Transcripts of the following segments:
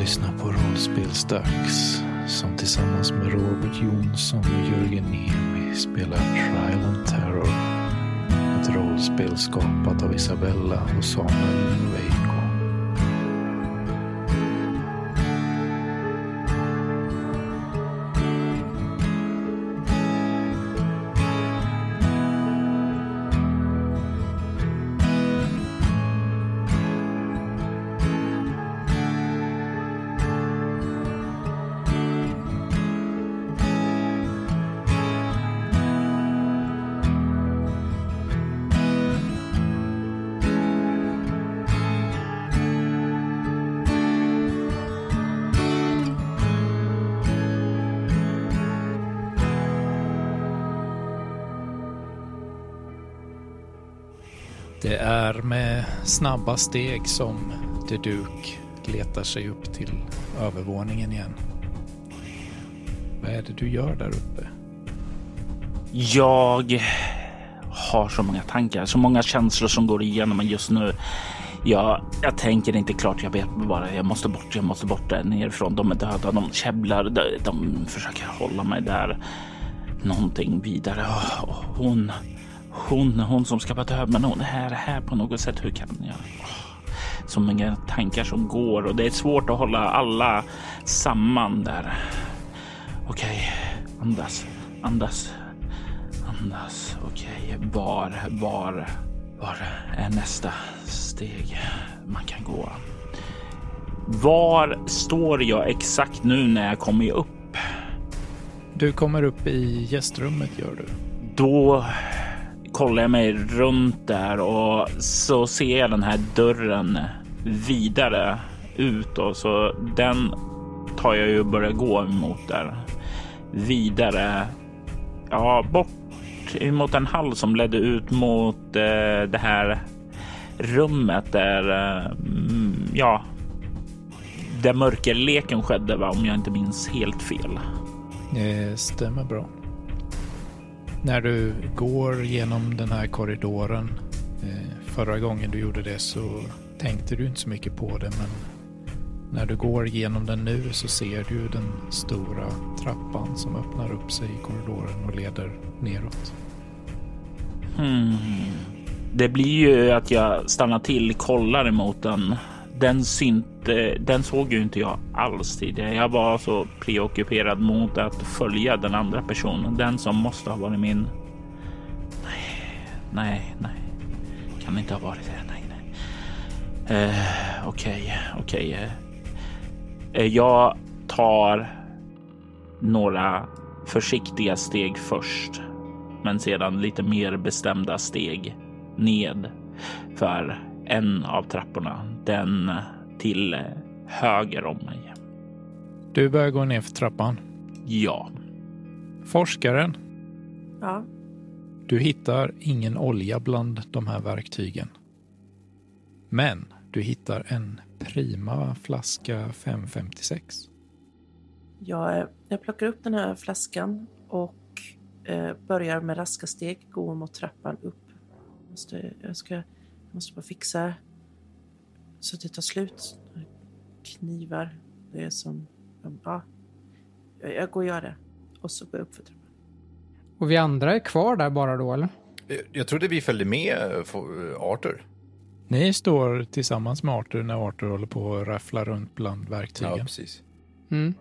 lyssnar på Rollspelsdags som tillsammans med Robert Jonsson och Jörgen Niemi spelar Trial and Terror. Ett rollspel skapat av Isabella och Samuel Veiko. Snabba steg som The Duke letar sig upp till övervåningen igen. Vad är det du gör där uppe? Jag har så många tankar, så många känslor som går igenom mig just nu. Jag, jag tänker inte klart. Jag vet bara jag måste bort. Jag måste bort där nerifrån. De är döda. De käbblar. De, de försöker hålla mig där. Någonting vidare. Oh, hon, hon, hon som ska vara död, men hon är här på något sätt. Hur kan jag? Så många tankar som går och det är svårt att hålla alla samman där. Okej, okay. andas, andas, andas. Okej, okay. var, var, var är nästa steg man kan gå? Var står jag exakt nu när jag kommer upp? Du kommer upp i gästrummet gör du. Då kollar jag mig runt där och så ser jag den här dörren vidare ut och så den tar jag ju och börjar gå emot där. Vidare, ja, bort emot en hall som ledde ut mot eh, det här rummet där, eh, ja, där mörkerleken skedde, va? om jag inte minns helt fel. Det stämmer bra. När du går genom den här korridoren, eh, förra gången du gjorde det så tänkte du inte så mycket på det, men när du går genom den nu så ser du den stora trappan som öppnar upp sig i korridoren och leder neråt. Hmm. Det blir ju att jag stannar till, kollar emot den. Den, synt, den såg ju inte jag alls tidigare. Jag var så preockuperad mot att följa den andra personen, den som måste ha varit min. Nej, nej, nej, kan inte ha varit det. Nej, nej. Eh, okej, eh, okej. Okay. Uh, jag tar några försiktiga steg först, men sedan lite mer bestämda steg ned för en av trapporna, den till höger om mig. Du börjar gå ner för trappan? Ja. Forskaren? Ja. Du hittar ingen olja bland de här verktygen. Men du hittar en prima flaska 556. Jag, jag plockar upp den här flaskan och eh, börjar med raska steg gå mot trappan upp. Måste, jag, ska, jag måste bara fixa så att det tar slut. Knivar, det är som... Ja, jag går och gör det. Och så går jag upp för trappan. Och vi andra är kvar där bara då, eller? Jag trodde vi följde med Arthur. Ni står tillsammans med Arthur när Arthur håller på att raffla runt bland verktygen. Ja, precis. Mm.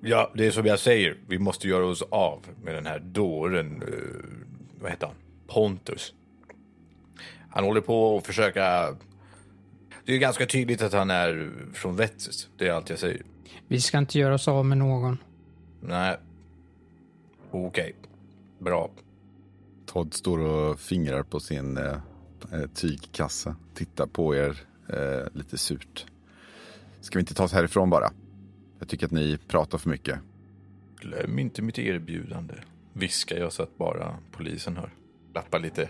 Ja, det är som jag säger. Vi måste göra oss av med den här dåren. Uh, vad heter han? Pontus. Han håller på att försöka... Det är ganska tydligt att han är från Vettis. Det är allt jag säger. Vi ska inte göra oss av med någon. Nej. Okej. Okay. Bra. Todd står och fingrar på sin eh, tygkasse. Tittar på er eh, lite surt. Ska vi inte ta oss härifrån bara? Jag tycker att ni pratar för mycket. Glöm inte mitt erbjudande. Viskar jag så att bara polisen hör. Lappar lite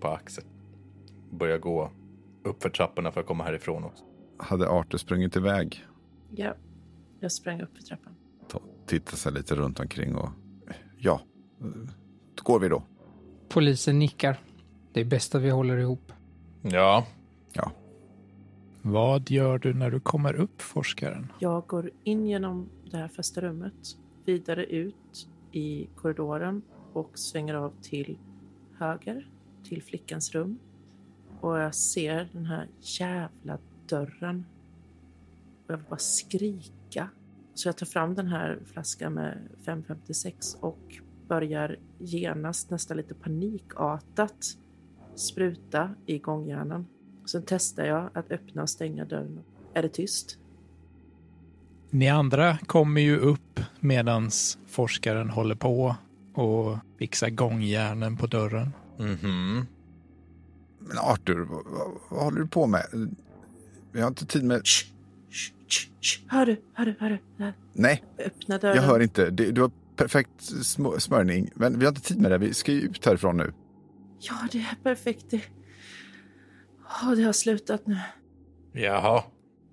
på axeln. Börjar gå upp för trapporna för att komma härifrån också. Hade Arthur sprungit iväg? Ja, jag sprang upp för trappan. Tittar sig lite runt omkring och ja, då går vi då. Polisen nickar. Det är bäst att vi håller ihop. Ja. Ja. Vad gör du när du kommer upp, forskaren? Jag går in genom det här första rummet, vidare ut i korridoren och svänger av till höger, till flickans rum. Och jag ser den här jävla dörren. Och jag vill bara skrika. Så jag tar fram den här flaskan med 556 och börjar genast nästan lite panikartat spruta i gångjärnen. Sen testar jag att öppna och stänga dörren. Är det tyst? Ni andra kommer ju upp medans forskaren håller på och fixar gångjärnen på dörren. Mhm. Men Arthur, vad, vad, vad håller du på med? Vi har inte tid med... Shh, shh, shh, shh. Hör du? Hör du? Hör du? Nej, Öppna dörren. jag hör inte. Det, du har perfekt sm- smörjning. Men vi har inte tid med det. Vi ska ju ut härifrån nu. Ja, det är perfekt. Det, Åh, det har slutat nu. Jaha.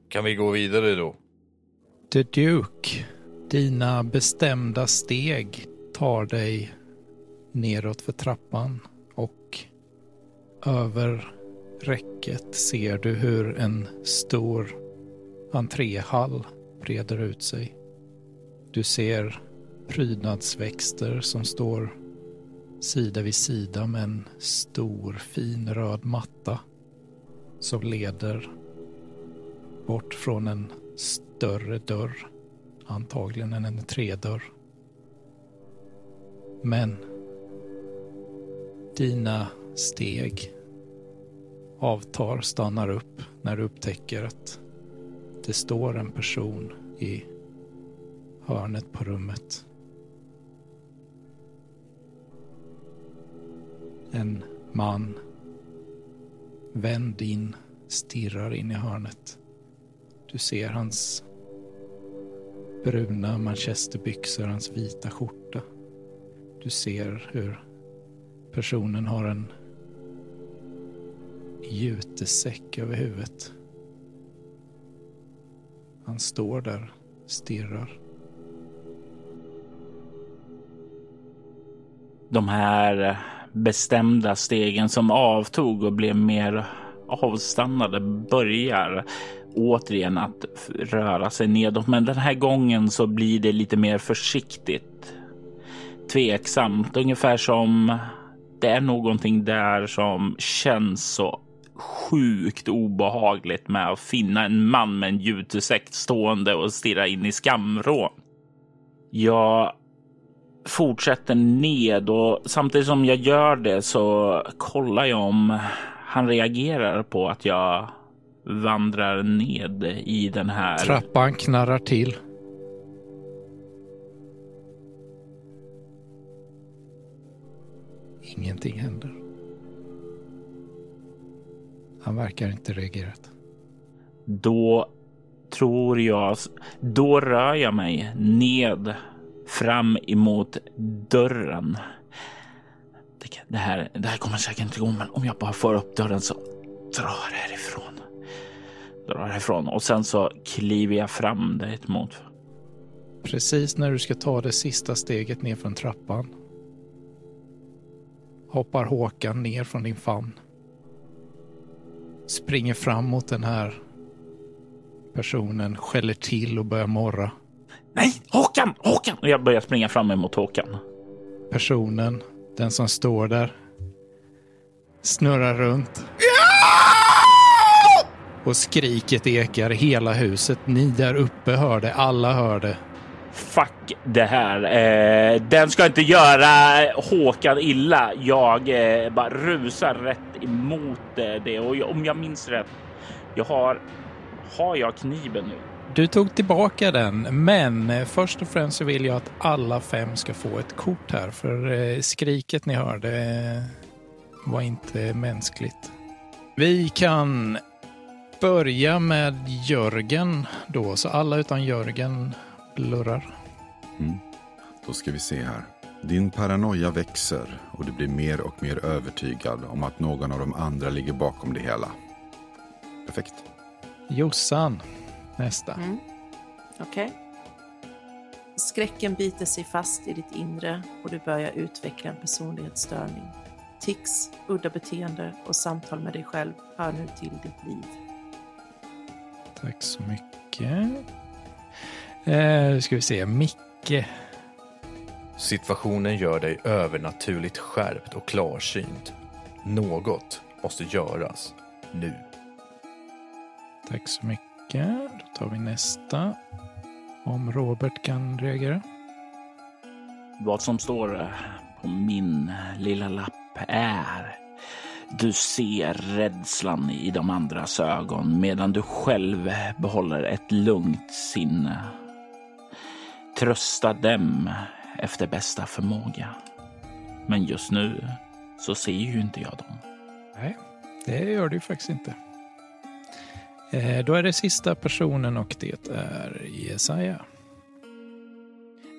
Kan vi gå vidare då? The Duke, dina bestämda steg tar dig neråt för trappan över räcket ser du hur en stor entréhall breder ut sig. Du ser prydnadsväxter som står sida vid sida med en stor fin röd matta som leder bort från en större dörr. Antagligen en entrédörr. Men dina steg avtar, stannar upp när du upptäcker att det står en person i hörnet på rummet. En man vänd in, stirrar in i hörnet. Du ser hans bruna manchesterbyxor, hans vita skjorta. Du ser hur personen har en jutesäck över huvudet. Han står där, stirrar. De här bestämda stegen som avtog och blev mer avstannade börjar återigen att röra sig nedåt. Men den här gången så blir det lite mer försiktigt. Tveksamt, ungefär som det är någonting där som känns så sjukt obehagligt med att finna en man med en jutesäck stående och stirra in i skamrån. Jag fortsätter ned och samtidigt som jag gör det så kollar jag om han reagerar på att jag vandrar ned i den här. Trappan knarrar till. Ingenting händer. Han verkar inte reagerat. Då tror jag, då rör jag mig ned fram emot dörren. Det, här, det här kommer säkert inte gå, men om jag bara får upp dörren så drar härifrån. Drar härifrån och sen så kliver jag fram dit mot. Precis när du ska ta det sista steget ner från trappan hoppar Håkan ner från din famn. Springer fram mot den här personen, skäller till och börjar morra. Nej, Håkan, Håkan! Och jag börjar springa fram emot Håkan. Personen, den som står där, snurrar runt. Och skriket ekar i hela huset. Ni där uppe hör det, alla hör det. Fuck det här. Eh, den ska inte göra Håkan illa. Jag eh, bara rusar rätt emot eh, det och jag, om jag minns rätt. Jag har. Har jag kniven nu? Du tog tillbaka den, men eh, först och främst så vill jag att alla fem ska få ett kort här, för eh, skriket ni hörde eh, var inte mänskligt. Vi kan börja med Jörgen då, så alla utan Jörgen blurrar. Då ska vi se här. Din paranoia växer och du blir mer och mer övertygad om att någon av de andra ligger bakom det hela. Perfekt. Jossan, nästa. Mm. Okej. Skräcken biter sig fast i ditt inre och du börjar utveckla en personlighetsstörning. Tics, udda beteende och samtal med dig själv hör nu till ditt liv. Tack så mycket. Eh, ska vi se, Micke. Situationen gör dig övernaturligt skärpt och klarsynt. Något måste göras nu. Tack så mycket. Då tar vi nästa. Om Robert kan reagera. Vad som står på min lilla lapp är du ser rädslan i de andras ögon medan du själv behåller ett lugnt sinne. Trösta dem efter bästa förmåga. Men just nu så ser ju inte jag dem. Nej, det gör ju faktiskt inte. Eh, då är det sista personen och det är Jesaja.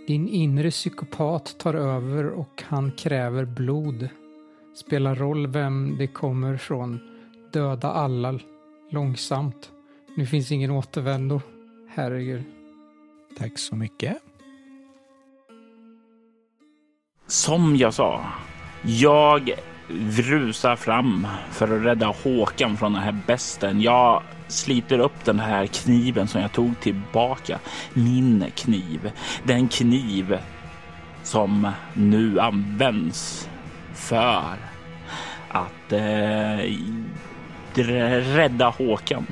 Din inre psykopat tar över och han kräver blod. Spelar roll vem det kommer från. Döda alla långsamt. Nu finns ingen återvändo. Herregud. Tack så mycket. Som jag sa, jag rusar fram för att rädda Håkan från den här besten. Jag sliter upp den här kniven som jag tog tillbaka. Min kniv. Den kniv som nu används för att eh, rädda Håkan.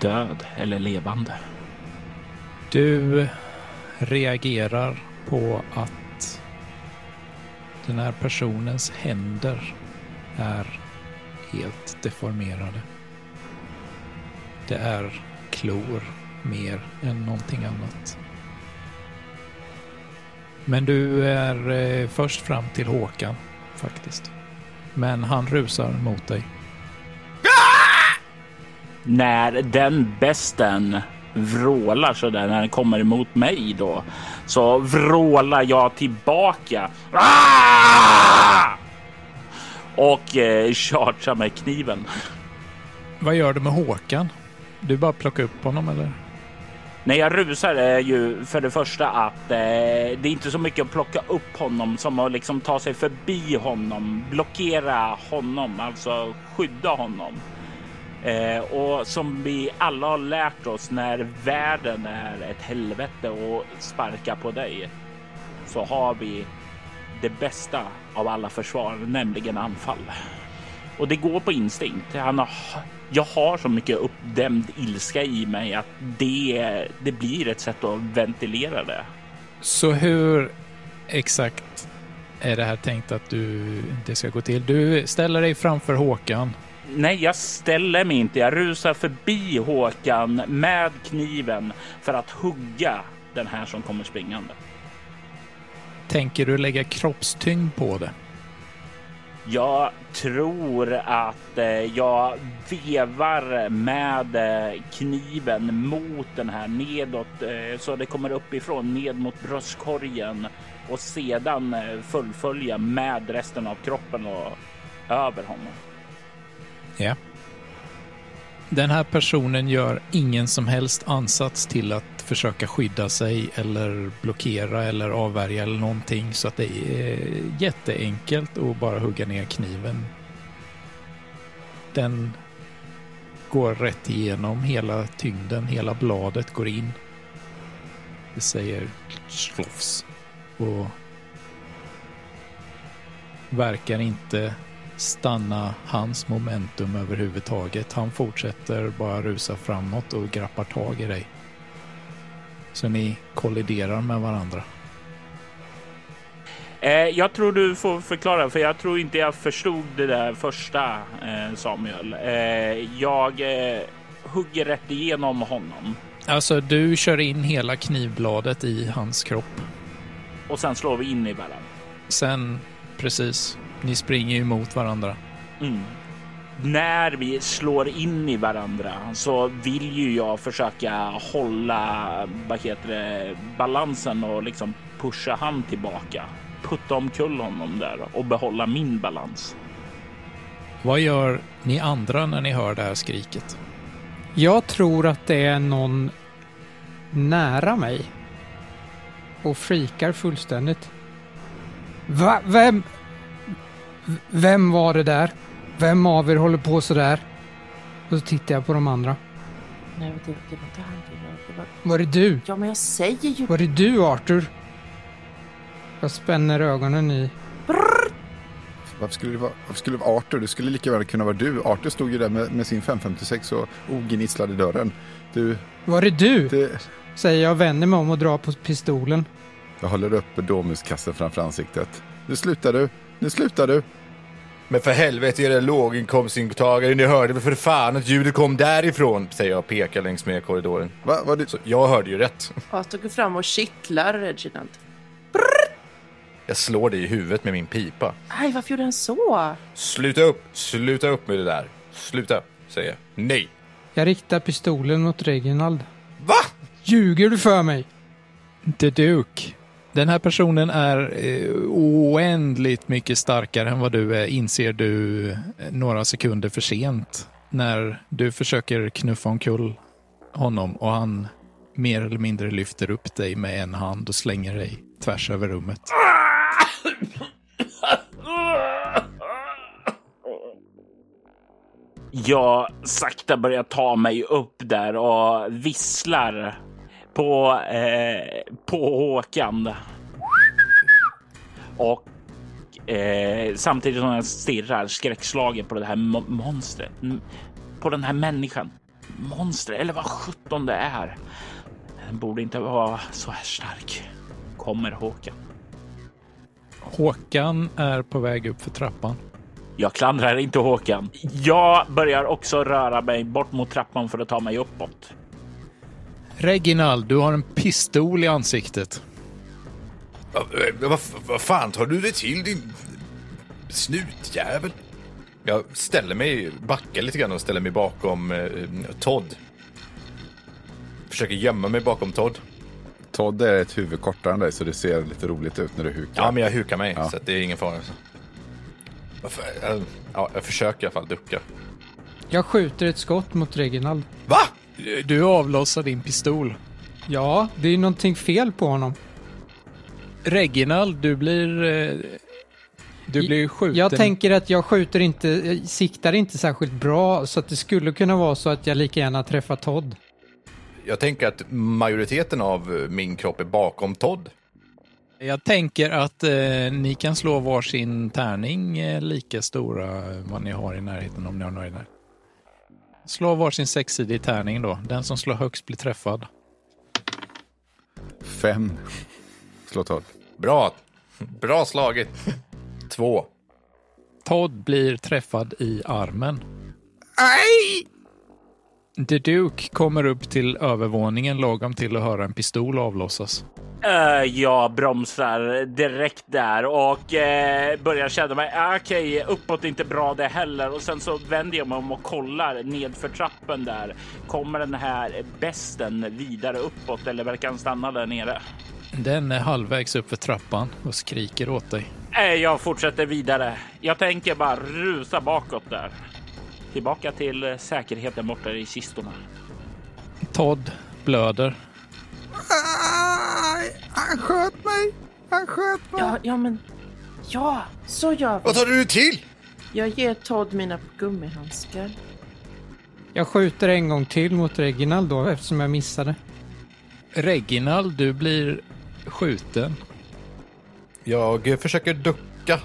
Död eller levande. Du reagerar på att den här personens händer är helt deformerade. Det är klor mer än någonting annat. Men du är eh, först fram till Håkan faktiskt. Men han rusar mot dig. När den besten vrålar så där när den kommer emot mig då så vrålar jag tillbaka. Ah! Och eh, chargear med kniven. Vad gör du med Håkan? Du bara plockar upp honom eller? När jag rusar är ju för det första att eh, det är inte så mycket att plocka upp honom som att liksom ta sig förbi honom, blockera honom, alltså skydda honom. Eh, och som vi alla har lärt oss när världen är ett helvete och sparkar på dig så har vi det bästa av alla försvar, nämligen anfall. Och det går på instinkt. Han har, jag har så mycket uppdämd ilska i mig att det, det blir ett sätt att ventilera det. Så hur exakt är det här tänkt att du det ska gå till? Du ställer dig framför Håkan. Nej, jag ställer mig inte. Jag rusar förbi Håkan med kniven för att hugga den här som kommer springande. Tänker du lägga kroppstyngd på det? Jag tror att eh, jag vevar med eh, kniven mot den här nedåt eh, så det kommer uppifrån ned mot bröstkorgen och sedan fullfölja med resten av kroppen och över honom. Ja. Den här personen gör ingen som helst ansats till att försöka skydda sig eller blockera eller avvärja eller någonting så att det är jätteenkelt att bara hugga ner kniven. Den går rätt igenom hela tyngden, hela bladet går in. Det säger slofs och verkar inte stanna hans momentum överhuvudtaget. Han fortsätter bara rusa framåt och grappar tag i dig. Så ni kolliderar med varandra. Eh, jag tror du får förklara, för jag tror inte jag förstod det där första eh, Samuel. Eh, jag hugger rätt igenom honom. Alltså, du kör in hela knivbladet i hans kropp. Och sen slår vi in i varandra. Sen, precis, ni springer ju mot varandra. Mm. När vi slår in i varandra så vill ju jag försöka hålla vad heter det, balansen och liksom pusha han tillbaka. Putta omkull honom där och behålla min balans. Vad gör ni andra när ni hör det här skriket? Jag tror att det är någon nära mig. Och freakar fullständigt. Va? Vem? Vem var det där? Vem av er håller på så där? Och så tittar jag på de andra. Nej, det, det var inte han. Det var, var... Det du? Ja, men jag säger ju... Var det du, Arthur? Jag spänner ögonen i. Varför skulle, det vara, varför skulle det vara Arthur? Det skulle lika väl kunna vara du. Arthur stod ju där med, med sin 556 och ognisslade dörren. Du, Var det du? det, Säger jag och vänder mig om och drar på pistolen. jag håller upp Domuskassen framför ansiktet. Nu slutar du. Nu slutar du. Men för helvete era låginkomsttagare, ni hörde väl för fan att ljudet kom därifrån, säger jag och pekar längs med korridoren. Va, var det, Så jag hörde ju rätt. Arthur går fram och kittlar Reginald. Jag slår dig i huvudet med min pipa. Nej, varför gjorde han så? Sluta upp, sluta upp med det där. Sluta, säger jag. Nej. Jag riktar pistolen mot Reginald. Va? Ljuger du för mig? The Duke. Den här personen är eh, oändligt mycket starkare än vad du är, inser du eh, några sekunder för sent. När du försöker knuffa omkull honom och han mer eller mindre lyfter upp dig med en hand och slänger dig tvärs över rummet. Jag sakta börjar ta mig upp där och visslar på, eh, på Håkan. Och eh, samtidigt som jag stirrar skräckslagen på det här mo- monstret. På den här människan. Monster, eller vad sjutton det är. Den borde inte vara så här stark. Kommer Håkan. Håkan är på väg upp för trappan. Jag klandrar inte Håkan. Jag börjar också röra mig bort mot trappan för att ta mig uppåt. Reginald, du har en pistol i ansiktet. Vad va, va fan tar du det till din snutjävel? Jag ställer mig, backar lite grann och ställer mig bakom eh, Todd. Försöker gömma mig bakom Todd. Todd är ett huvud kortare än dig så det ser lite roligt ut när du hukar. Ja, men jag hukar mig, Ja. så att det är ingen fara. Jag, ja, jag försöker i alla fall ducka. Jag skjuter ett skott mot Reginald. Va? Du avlossar din pistol. Ja, det är någonting fel på honom. Reginald, du blir... eh, Du blir skjuten. Jag tänker att jag skjuter inte, jag siktar inte särskilt bra så att det skulle kunna vara så att jag lika gärna träffar Todd. Jag tänker att majoriteten av eh, min kropp är bakom Todd. Jag tänker att eh, ni kan slå varsin tärning eh, lika stora eh, vad ni har i närheten om ni har några i närheten. Slå varsin sexsidig tärning då. Den som slår högst blir träffad. Fem. Slå Todd. Bra. Bra slaget. Två. Todd blir träffad i armen. Nej! The Duke kommer upp till övervåningen lagom till att höra en pistol avlossas. Uh, jag bromsar direkt där och eh, börjar känna mig ah, okej, uppåt är inte bra det heller. Och sen så vänder jag mig om och kollar nedför trappen där. Kommer den här besten vidare uppåt eller verkar han stanna där nere? Den är halvvägs upp för trappan och skriker åt dig. Eh, jag fortsätter vidare. Jag tänker bara rusa bakåt där. Tillbaka till eh, säkerheten borta i kistorna. Todd blöder. Han sköt mig! Han sköt mig! Ja, ja men... Ja, så gör vi. Vad tar du till? Jag ger Todd mina gummihandskar. Jag skjuter en gång till mot Reginald då eftersom jag missade. Reginald, du blir skjuten. Jag försöker ducka.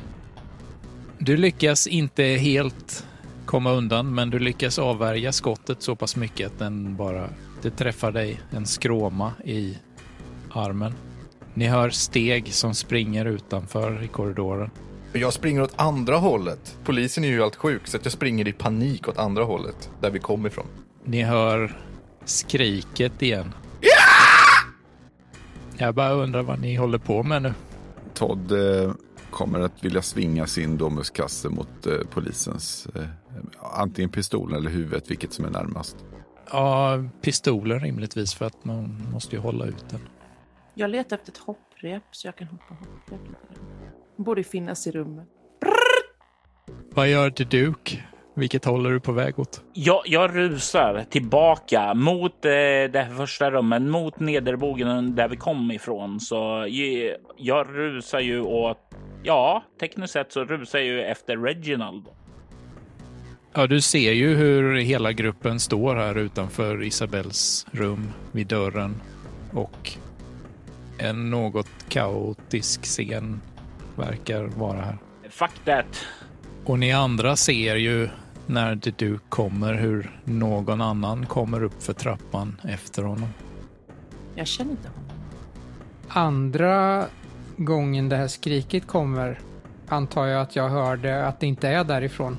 Du lyckas inte helt komma undan, men du lyckas avvärja skottet så pass mycket att den bara det träffar dig en skråma i armen. Ni hör steg som springer utanför i korridoren. Jag springer åt andra hållet. Polisen är ju allt sjuk, så att jag springer i panik åt andra hållet. Där vi kom ifrån. Ni hör skriket igen. Jag bara undrar vad ni håller på med nu. Todd eh, kommer att vilja svinga sin domuskasse mot eh, polisens eh, antingen pistolen eller huvudet, vilket som är närmast. Ja, pistolen rimligtvis för att man måste ju hålla ut den. Jag letar efter ett hopprep så jag kan hoppa hopprep. Det borde finnas i rummet. Vad gör The Duke? Vilket håller du på väg åt? Jag, jag rusar tillbaka mot eh, det här första rummet, mot nederbogen där vi kom ifrån. Så jag, jag rusar ju åt, ja, tekniskt sett så rusar jag ju efter Reginald. Ja, du ser ju hur hela gruppen står här utanför Isabells rum vid dörren och en något kaotisk scen verkar vara här. Fuck that. Och ni andra ser ju när det du kommer hur någon annan kommer upp för trappan efter honom. Jag känner inte honom. Andra gången det här skriket kommer antar jag att jag hörde att det inte är därifrån.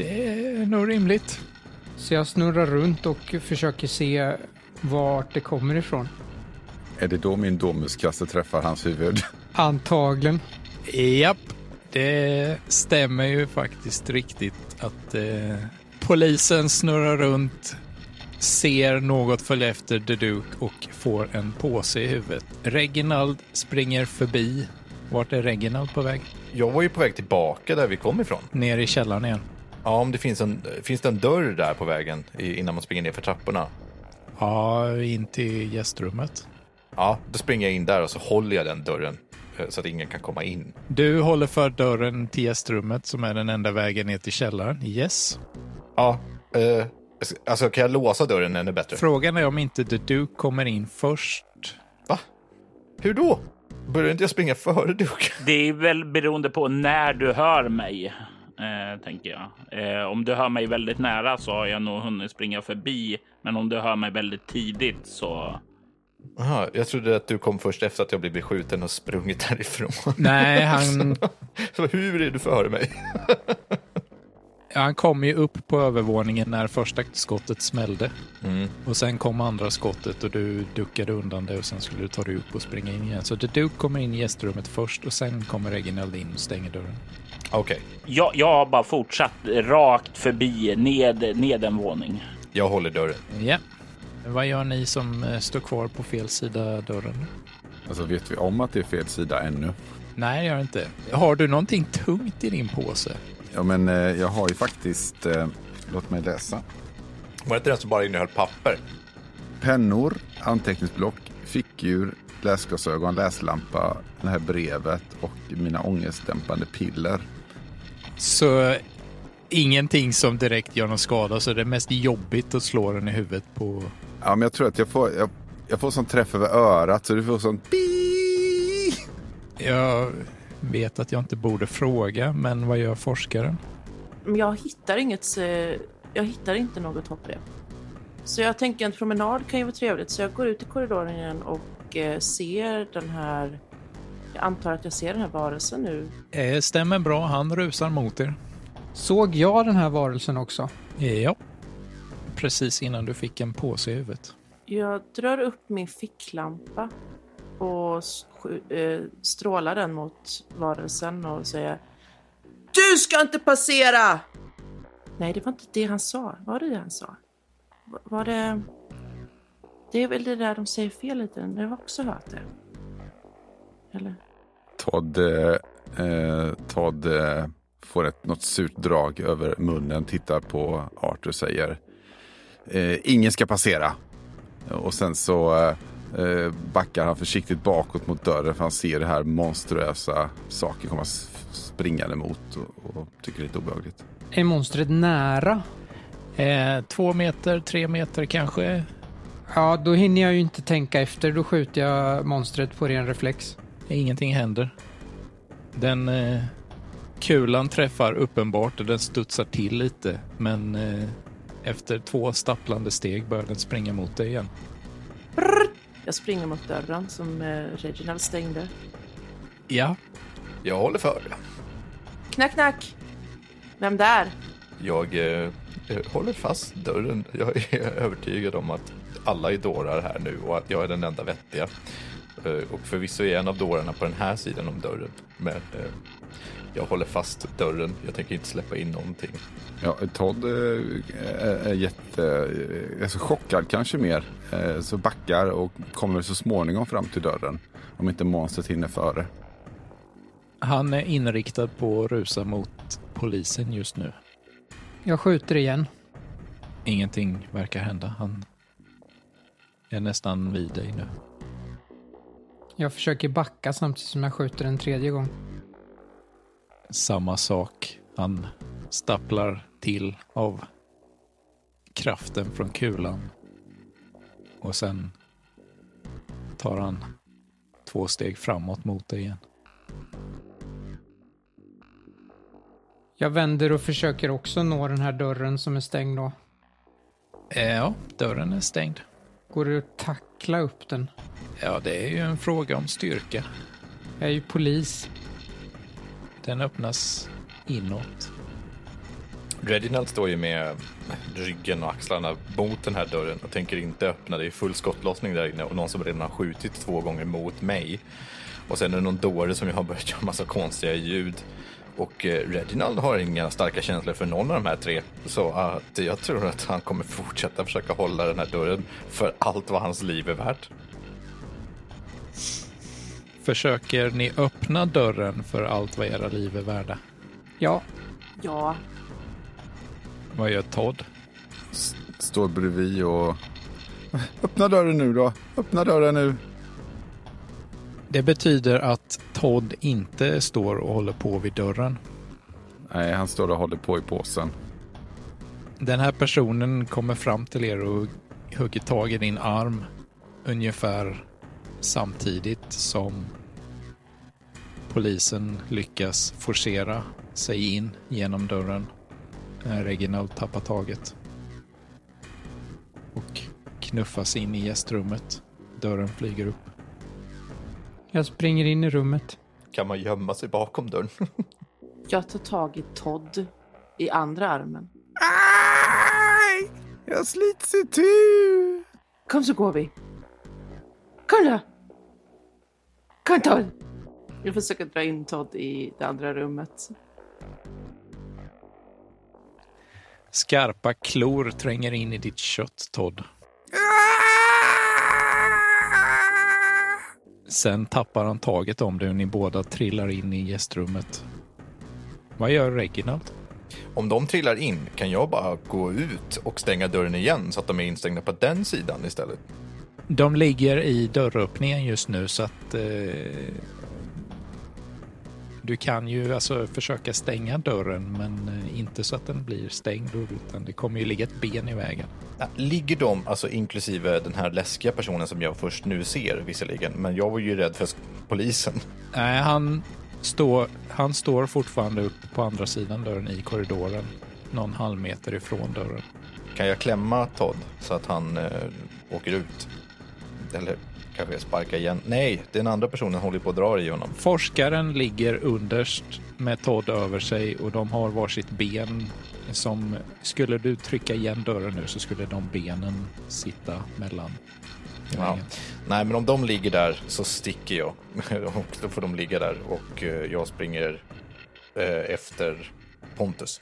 Det är nog rimligt. Så jag snurrar runt och försöker se vart det kommer ifrån. Är det då min domuskasse träffar hans huvud? Antagligen. Japp, det stämmer ju faktiskt riktigt att eh, polisen snurrar runt, ser något följa efter The Duke och får en påse i huvudet. Reginald springer förbi. Vart är Reginald på väg? Jag var ju på väg tillbaka där vi kom ifrån. Ner i källaren igen. Ja, om det finns en, finns det en dörr där på vägen innan man springer ner för trapporna? Ja, in till gästrummet. Ja, då springer jag in där och så håller jag den dörren eh, så att ingen kan komma in. Du håller för dörren till gästrummet som är den enda vägen ner till källaren. Yes. Ja, eh, alltså kan jag låsa dörren ännu bättre? Frågan är om inte The Duke kommer in först. Va? Hur då? Börjar inte jag springa före Duke? Det är väl beroende på när du hör mig, eh, tänker jag. Eh, om du hör mig väldigt nära så har jag nog hunnit springa förbi. Men om du hör mig väldigt tidigt så... Aha, jag trodde att du kom först efter att jag blivit beskjuten och sprungit därifrån. Nej, han, Så hur är du före mig? han kom ju upp på övervåningen när första skottet smällde. Mm. Och sen kom andra skottet och du duckade undan det och sen skulle du ta dig upp och springa in igen. Så The Duke kommer in i gästrummet först och sen kommer Reginald in och stänger dörren. Okej, Jag, jag har bara fortsatt rakt förbi ned, ned en våning. jag håller dörren. Ja. Vad gör ni som eh, står kvar på fel sida dörren? Alltså vet vi om att det är fel sida ännu? Nej, det gör inte. Har du någonting tungt i din påse? Ja, men eh, jag har ju faktiskt, eh, låt mig läsa. Var det inte den som bara innehöll papper? Pennor, anteckningsblock, fickur, läsglasögon, läslampa, det här brevet och mina ångestdämpande piller. Så ingenting som direkt gör någon skada, så det är mest jobbigt att slå den i huvudet på... Ja, men jag tror att jag får, jag, jag får sån träff över örat så du får sån. Jag vet att jag inte borde fråga, men vad gör forskaren? Jag hittar inget, jag hittar inte något hopprep. Så jag tänker en promenad kan ju vara trevligt, så jag går ut i korridoren igen och eh, ser den här... Jag antar att jag ser den här varelsen nu. Eh, stämmer bra, han rusar mot er. Såg jag den här varelsen också? Ja. Precis innan du fick en påse i huvudet. Jag drar upp min ficklampa och eh, strålar den mot varelsen och säger Du ska inte passera! Nej, det var inte det han sa. Var det det han sa? Va- Var det... Det är väl det där de säger fel lite. Det har också hört det. Eller? Todd, eh, eh, Todd eh, får ett, något surt drag över munnen, tittar på Arthur och säger eh, ingen ska passera. Och sen så eh, eh, backar han försiktigt bakåt mot dörren för han ser det här monstruösa saker komma springande mot och, och tycker det är lite obehagligt. Är monstret nära? Eh, två meter, tre meter kanske. Ja, då hinner jag ju inte tänka efter. Då skjuter jag monstret på ren reflex. Ingenting händer. Den eh, kulan träffar uppenbart och den studsar till lite, men eh, efter två stapplande steg börjar den springa mot dig igen. Jag springer mot dörren som eh, Reginald stängde. Ja, Jag håller för. Knack, knack! Vem där? Jag eh, eh, håller fast dörren. Jag är övertygad om att alla är dårar här nu och att jag är den enda vettiga. Eh, och förvisso är jag en av dårarna på den här sidan om dörren. Men eh, jag håller fast dörren. Jag tänker inte släppa in någonting. Ja, Todd eh, är, är jätte, är så chockad kanske mer. Eh, så backar och kommer så småningom fram till dörren. Om inte monstret hinner före. han är inriktad på att rusa mot polisen just nu. Jag skjuter igen. Ingenting verkar hända. Han är nästan vid dig nu. Jag försöker backa samtidigt som jag skjuter en tredje gång. Samma sak. Han stapplar till av kraften från kulan. Och sen tar han två steg framåt mot dig igen. Jag vänder och försöker också nå den här dörren som är stängd då. Eh, Ja, dörren är stängd. Går det att tackla upp den? Ja, det är ju en fråga om styrka. Jag är ju polis. Den öppnas inåt. Reginald står ju med ryggen och axlarna mot den här dörren och tänker inte öppna. Det är full skottlossning där inne och någon som redan har skjutit två gånger mot mig. Och sen är det någon dåre som jag har börjat göra massa konstiga ljud. Och eh, Reginald har inga starka känslor för någon av de här tre. Så att jag tror att han kommer fortsätta försöka hålla den här dörren för allt vad hans liv är värt. Försöker ni öppna dörren för allt vad era liv är värda? Ja, Ja, Vad gör Todd? Står bredvid och... Öppna dörren nu då. Öppna dörren nu. Det betyder att Todd inte står och håller på vid dörren. Nej, han står och håller på i påsen. Den här personen kommer fram till er och hugger tag i din arm ungefär samtidigt som polisen lyckas forcera sig in genom dörren. när Reginald tappar taget. Och knuffas in i gästrummet. Dörren flyger upp. jag springer in i rummet. Kan man gömma sig bakom dörren? jag tar tag i Todd i andra armen. Aj! Jag slits itu! Kom så går vi. Kom då! Kom Todd! Jag försöker dra in Todd i det andra rummet. Skarpa klor tränger in i ditt kött, Todd. Sen tappar han taget om dig och ni båda trillar in i gästrummet. Vad gör Reginald? Om de trillar in kan jag bara gå ut och stänga dörren igen så att de är instängda på den sidan istället. De ligger i dörröppningen just nu så att eh, du kan ju alltså försöka stänga dörren men eh, inte så att den blir stängd utan det kommer ju ligga ett ben i vägen. Ligger de, alltså inklusive den här läskiga personen som jag först nu ser visserligen, men jag var ju rädd för polisen. Nej, han står, han står fortfarande upp på andra sidan dörren i korridoren. Någon halv meter ifrån dörren. Kan jag klämma Todd så att han eh, åker ut? Eller kanske jag sparkar igen? Nej, den andra personen håller på att dra i honom. Forskaren ligger underst med Todd över sig och de har varsitt ben som skulle du trycka igen dörren nu så skulle de benen sitta mellan. Ja. Nej, men om de ligger där så sticker jag. och då får de ligga där och eh, jag springer eh, efter Pontus.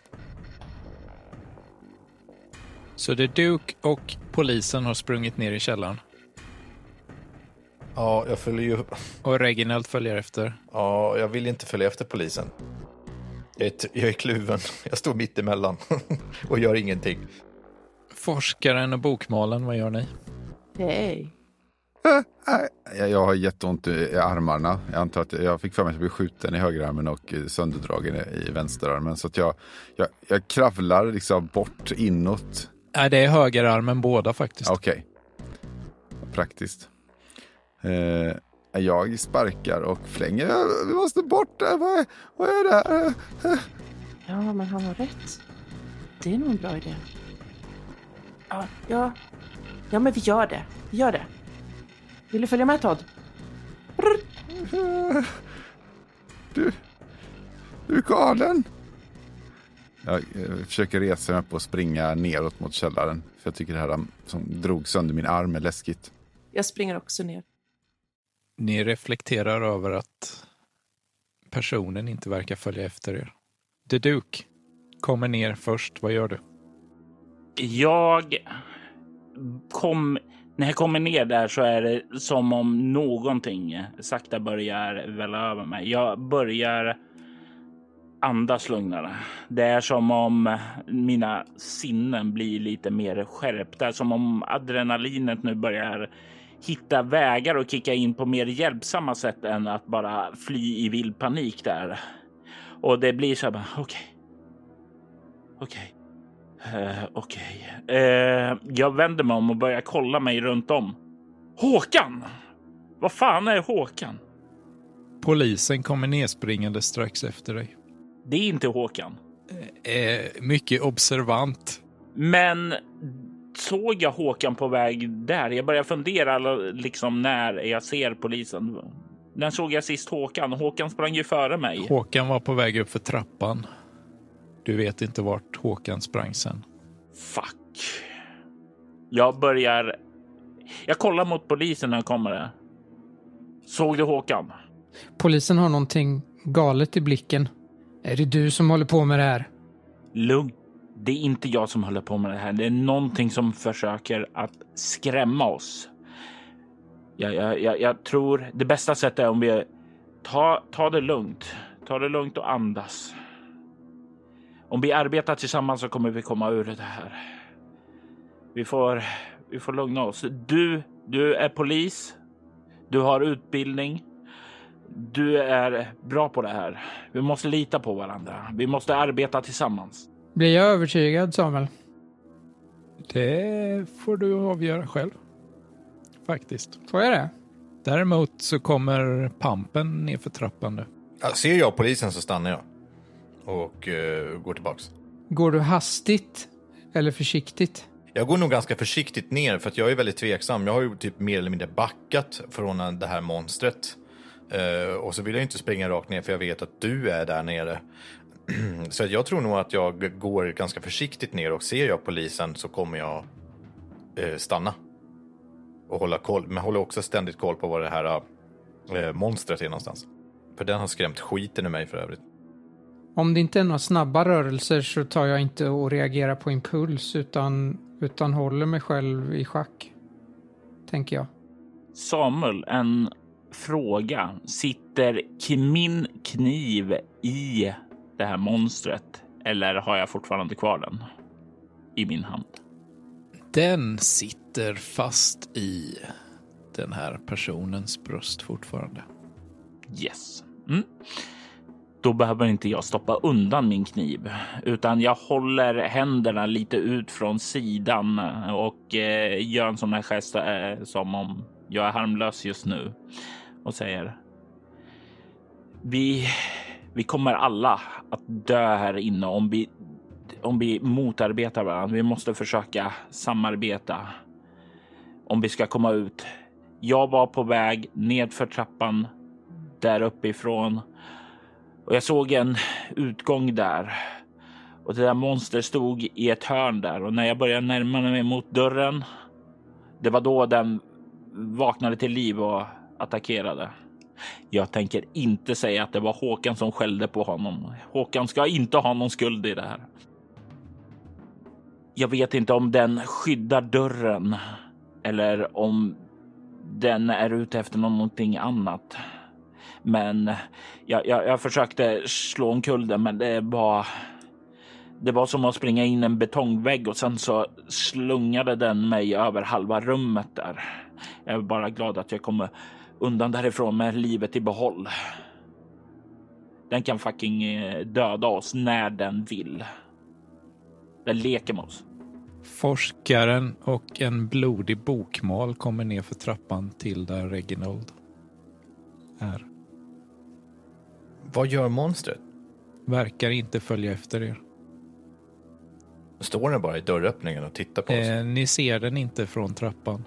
Så det är Duke och polisen har sprungit ner i källaren Ja, jag följer ju... och Reginald följer efter. Ja, jag vill inte följa efter polisen. Jag är, jag är kluven. Jag står mitt emellan och gör ingenting. Forskaren och bokmalen, vad gör ni? Hej. Jag, jag har jätteont i, armarna. Jag antar att jag fick för mig att jag blev skjuten i högerarmen och eh, sönderdragen i, vänsterarmen. Så att jag, jag, jag kravlar liksom bort inåt. Nej, det är högerarmen båda faktiskt. Okej. Praktiskt. Eh, jag sparkar och flänger. Jag- Vi måste bort där. Vad är, vad är det här? Eh, Ja, men han har rätt. Det är nog en bra idé. Ja, ja. Ja, men vi gör det. Vi gör det. Vill du följa med Todd? eh, Du, du är galen. Jag eh, försöker resa mig upp och springa neråt mot källaren. För jag tycker det här som drog sönder min arm är läskigt. Jag springer också ner. Ni reflekterar över att personen inte verkar följa efter er. The Duke kommer ner först. Vad gör du? Jag kom... När jag kommer ner där så är det som om någonting sakta börjar välla över mig. Jag börjar andas lugnare. Det är som om mina sinnen blir lite mer skärpta. Som om adrenalinet nu börjar hitta vägar och kicka in på mer hjälpsamma sätt än att bara fly i vild panik där. Och det blir så här okej. Okej. Eh, Okej. Eh, jag vänder mig om och börjar kolla mig runt om. Håkan! Vad fan är Håkan? Polisen kommer nedspringande strax efter dig. Det är inte Håkan. Eh, mycket observant. Men såg jag Håkan på väg där? Jag börjar fundera liksom när jag ser polisen. När såg jag sist Håkan? Håkan sprang ju före mig. Håkan var på väg upp för trappan. Du vet inte vart Håkan sprang sen. Fuck. Jag börjar... Jag kollar mot polisen när jag kommer. Där. Såg du Håkan? Polisen har någonting galet i blicken. Är det du som håller på med det här? Lugn. Det är inte jag som håller på med det här. Det är någonting som försöker att skrämma oss. Jag, jag, jag, jag tror det bästa sättet är om vi tar ta det lugnt. Ta det lugnt och andas. Om vi arbetar tillsammans så kommer vi komma ur det här. Vi får, vi får lugna oss. Du, du är polis. Du har utbildning. Du är bra på det här. Vi måste lita på varandra. Vi måste arbeta tillsammans. Blir jag övertygad, Samuel? Det får du avgöra själv. Faktiskt. Får jag det? Däremot så kommer pampen ner för trappan nu. Ja, ser jag polisen så stannar jag. Och uh, går tillbaks. Går du hastigt eller försiktigt? Jag går nog ganska försiktigt ner för att jag är väldigt tveksam. Jag har ju typ mer eller mindre backat från det här monstret. Uh, och så vill jag inte springa rakt ner för jag vet att du är där nere. så jag tror nog att jag går ganska försiktigt ner och ser jag polisen så kommer jag uh, stanna. Och hålla koll. Men håller också ständigt koll på var det här uh, monstret är någonstans. För den har skrämt skiten ur mig för övrigt. Om det inte är några snabba rörelser så tar jag inte och reagerar på impuls utan, utan håller mig själv i schack. Tänker jag. Samuel, en fråga. Sitter min kniv i det här monstret eller har jag fortfarande kvar den i min hand? Den sitter fast i den här personens bröst fortfarande. Yes. Mm. Då behöver inte jag stoppa undan min kniv utan jag håller händerna lite ut från sidan och eh, gör en sån här gest eh, som om jag är harmlös just nu och säger. Vi, vi kommer alla att dö här inne om vi, om vi motarbetar varandra. Vi måste försöka samarbeta om vi ska komma ut. Jag var på väg nedför trappan där uppifrån och jag såg en utgång där och det där monstret stod i ett hörn där och när jag började närma mig mot dörren. Det var då den vaknade till liv och attackerade. Jag tänker inte säga att det var Håkan som skällde på honom. Håkan ska inte ha någon skuld i det här. Jag vet inte om den skyddar dörren eller om den är ute efter någonting annat. Men jag, jag, jag försökte slå omkull den, men det var det var som att springa in en betongvägg och sen så slungade den mig över halva rummet där. Jag är bara glad att jag kommer undan därifrån med livet i behåll. Den kan fucking eh, döda oss när den vill. Den leker med oss. Forskaren och en blodig bokmal kommer ner för trappan till där Reginald är. Vad gör monstret? Verkar inte följa efter er. Står den bara i dörröppningen och tittar på oss? Eh, ni ser den inte från trappan.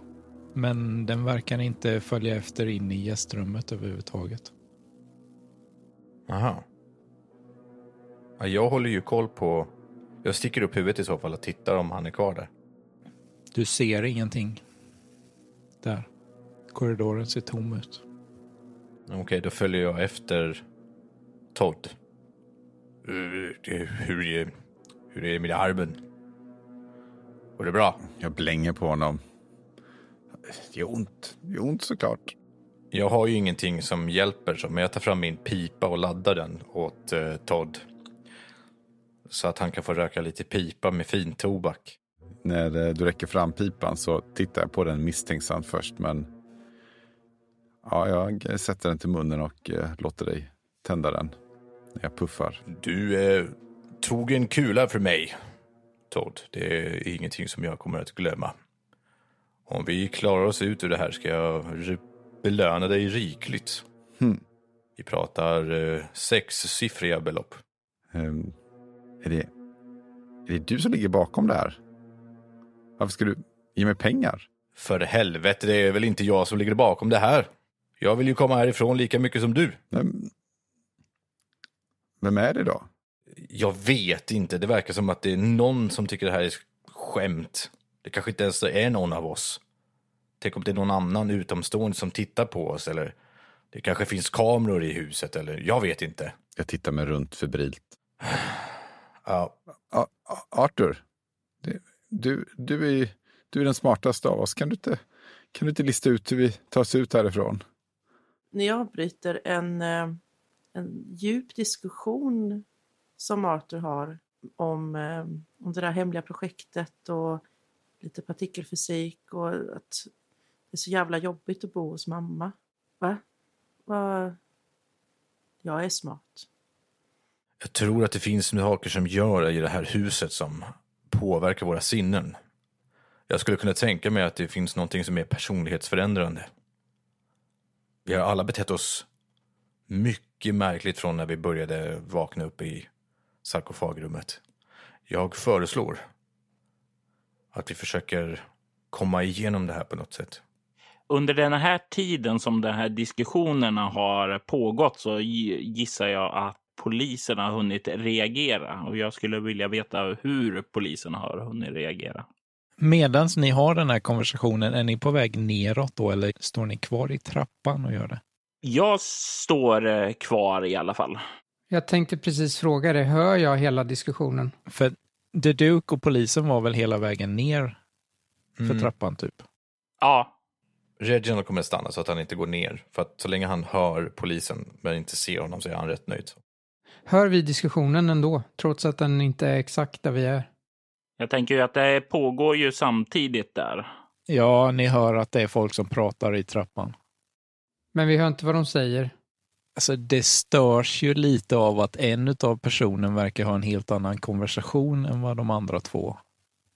Men den verkar inte följa efter in i gästrummet överhuvudtaget. Aha. Ja, jag håller ju koll på... Jag sticker upp huvudet i så fall och tittar om han är kvar där. Du ser ingenting. Där. Korridoren ser tom ut. Okej, då följer jag efter Todd. Hur, hur, är- hur är det med armen? Går det bra? Jag blänger på honom. Det gör ont. Det gör ont såklart. Jag har ju ingenting som hjälper, så, men jag tar fram min pipa och laddar den åt eh, Todd. Så att han kan få röka lite pipa med fin tobak. När eh, du räcker fram pipan så tittar jag på den misstänksamt först. Men ja, jag sätter den till munnen och eh, låter dig tända den. När jag puffar. Du eh, tog en kula för mig. Todd. Det är ingenting som jag kommer att glömma. Om vi klarar oss ut ur det här ska jag belöna dig rikligt. Hmm. Vi pratar eh, sexsiffriga belopp. Ehm, är, det, är det du som ligger bakom det här? Varför ska du ge mig pengar? För helvete, det är väl inte jag som ligger bakom det här. Jag vill ju komma härifrån lika mycket som du. Vem, vem är det då? Jag vet inte, det verkar som att det är någon som tycker det här är skämt. Det kanske inte ens är någon av oss. Tänk om det är någon annan utomstående som tittar på oss eller det kanske finns kameror i huset eller jag vet inte. Jag tittar mig runt febrilt. Ja, Arthur, du, du, är, du är den smartaste av oss. Kan du, inte, kan du inte lista ut hur vi tar oss ut härifrån? Ni avbryter en, eh, en djup diskussion som Arthur har om, eh, om det där hemliga projektet och lite partikelfysik och att det är så jävla jobbigt att bo hos mamma. Va? Va? Jag är smart. jag tror att det finns saker som gör i det här huset som påverkar våra sinnen. Jag skulle kunna tänka mig att det finns någonting som är personlighetsförändrande. Vi har alla betett oss mycket märkligt från när vi började vakna upp i sarkofagrummet. Jag föreslår att vi försöker komma igenom det här på något sätt. Under den här tiden som de här diskussionerna har pågått så gi- gissar jag att polisen har hunnit reagera och jag skulle vilja veta hur polisen har hunnit reagera. Medan ni har den här konversationen, är ni på väg neråt då eller står ni kvar i trappan och gör det? Jag står eh, kvar i alla fall. Jag tänkte precis fråga dig, hör jag hela diskussionen? För The Duke och polisen var väl hela vägen ner för Mm. trappan typ? Ja, Reginald kommer att stanna så att han inte går ner. För att så länge han hör polisen men inte ser honom så är han rätt nöjd. Hör vi diskussionen ändå, trots att den inte är exakt där vi är? jag tänker ju att det pågår ju samtidigt där. Ja, ni hör att det är folk som pratar i trappan. Men vi hör inte vad de säger. Alltså det störs ju lite av att en av personen verkar ha en helt annan konversation än vad de andra två.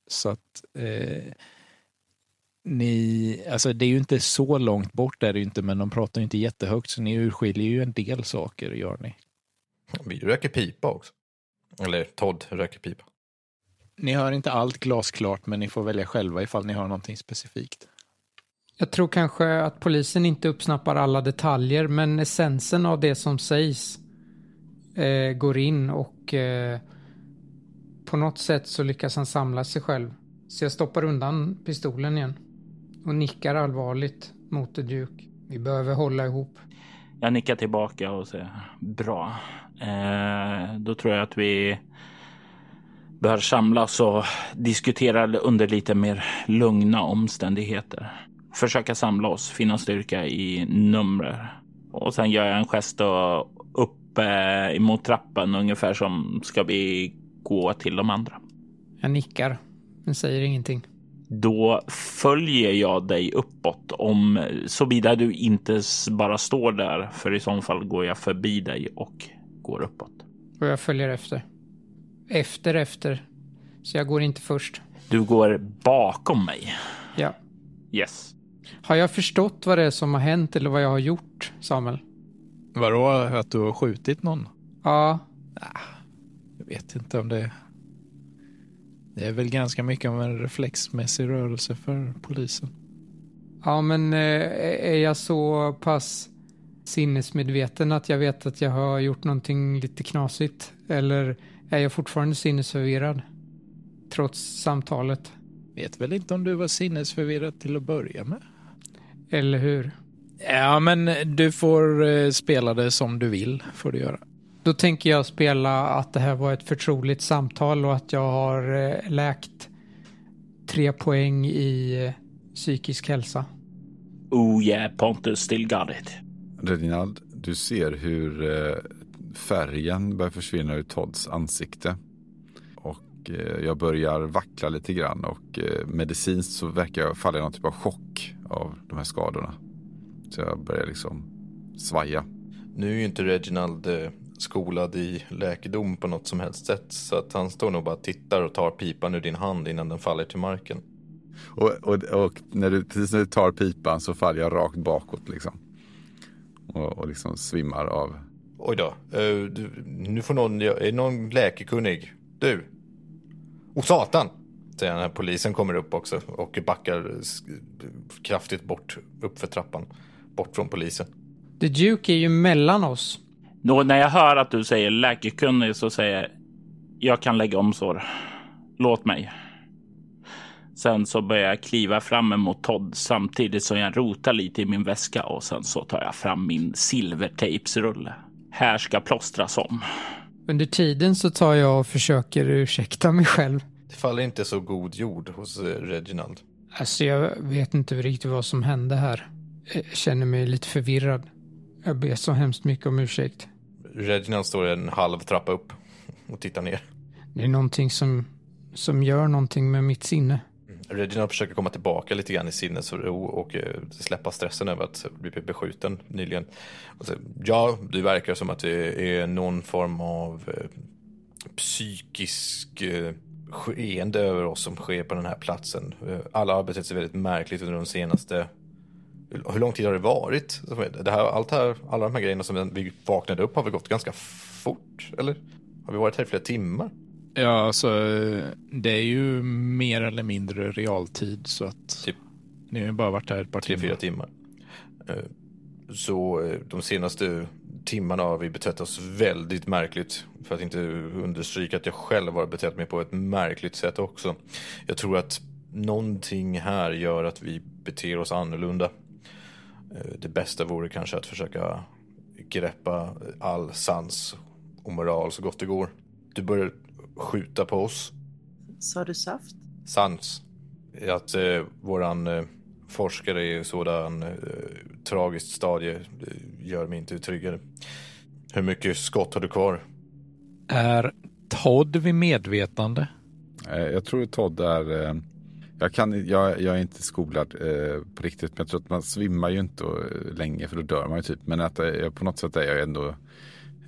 Så att eh, ni, alltså det är ju inte så långt bort är det ju inte, men de pratar ju inte jättehögt så ni urskiljer ju en del saker, gör ni. Vi röker pipa också. Eller Todd röker pipa. Ni hör inte allt glasklart, men ni får välja själva ifall ni hör någonting specifikt. Jag tror kanske att polisen inte uppsnappar alla detaljer, men essensen av det som sägs eh, går in och eh, på något sätt så lyckas han samla sig själv. Så jag stoppar undan pistolen igen och nickar allvarligt mot The Duke. Vi behöver hålla ihop. Jag nickar tillbaka och säger bra. Eh, då tror jag att vi bör samlas och diskutera under lite mer lugna omständigheter. Försöka samla oss, finna styrka i nummer. Och sen gör jag en gest och upp eh, emot trappan ungefär som ska vi gå till de andra. Jag nickar, men säger ingenting. Då följer jag dig uppåt om såvida du inte bara står där. För i så fall går jag förbi dig och går uppåt. Och jag följer efter. Efter, efter. Så jag går inte först. Du går bakom mig. Ja. Yes. Har jag förstått vad det är som har hänt eller vad jag har gjort, Samuel? Vadå, att du har skjutit någon? Ja, Jag vet inte om det... Det är väl ganska mycket av en reflexmässig rörelse för polisen. ja men eh, är jag så pass sinnesmedveten att jag vet att jag har gjort någonting lite knasigt? Eller är jag fortfarande sinnesförvirrad? Trots samtalet, Vet väl inte om du var sinnesförvirrad till att börja med? Eller hur? Ja, men du får eh, spela det som du vill, får du göra. Då tänker jag spela att det här var ett förtroligt samtal och att jag har eh, läkt tre poäng i eh, psykisk hälsa. Oh yeah, Pontus still got it. Reginald, du ser hur färgen börjar försvinna ur Todds ansikte. Och jag börjar vackla lite grann och medicinskt så verkar jag falla i någon typ av chock av de här skadorna. Så jag börjar liksom svaja. Nu är ju inte Reginald eh, skolad i läkedom på något som helst sätt. Så att han står nog bara och tittar och tar pipan ur din hand innan den faller till marken. Och, och, och när du, precis när du tar pipan så faller jag rakt bakåt liksom. Och, och liksom svimmar av. Oj då, eh, du, nu får någon, är någon läkekunnig? Du! Oh satan! Säger när polisen kommer upp också och backar kraftigt bort, upp för trappan. Bort från polisen. The Duke är ju mellan oss. Då, när jag hör att du säger läkekunnig så säger jag jag kan lägga om sår. Låt mig. Sen så börjar jag kliva fram emot Todd samtidigt som jag rotar lite i min väska och sen så tar jag fram min silvertejpsrulle. Här ska plåstras om. Under tiden så tar jag och försöker ursäkta mig själv. Det faller inte så god jord hos eh, Reginald. Alltså jag vet inte riktigt vad som hände här. Jag känner mig lite förvirrad. Jag ber så hemskt mycket om ursäkt. Reginald står en halv trappa upp och tittar ner. Det är någonting som, som gör någonting med mitt sinne. Reginald försöker komma tillbaka lite grann i sinnesro och eh, släppa stressen över att bli beskjuten nyligen. Ja, det verkar som att det är någon form av eh, psykisk skeende över oss som sker på den här platsen. Eh, alla har betett sig väldigt märkligt under de senaste hur- lång tid har det varit? Det här, allt här, alla de här grejerna som vi vaknade upp har väl gått ganska fort? Eller? Har vi varit här i flera timmar? Ja, alltså det är ju mer eller mindre realtid så att Typ. ni har ju bara varit här ett par tre, fyra timmar. timmar. Eh, Så eh, de senaste timmarna har vi betett oss väldigt märkligt. För att inte understryka att jag själv har betett mig på ett märkligt sätt också. Jag tror att någonting här gör att vi beter oss annorlunda. Eh, Det bästa vore kanske att försöka greppa all sans och moral så gott det går. Du börjar skjuta på oss. Sa du saft? sans. Att eh, våran eh, forskare i sådan eh, tragiskt stadie eh, gör mig inte tryggare. Hur mycket skott har du kvar? Är Todd vid medvetande? Eh, Jag tror Todd är... eh, Jag, kan, jag, jag är inte skolad eh, på riktigt, men jag tror att man svimmar ju inte och, länge för då dör man ju typ. Men att jag, på något sätt är jag ändå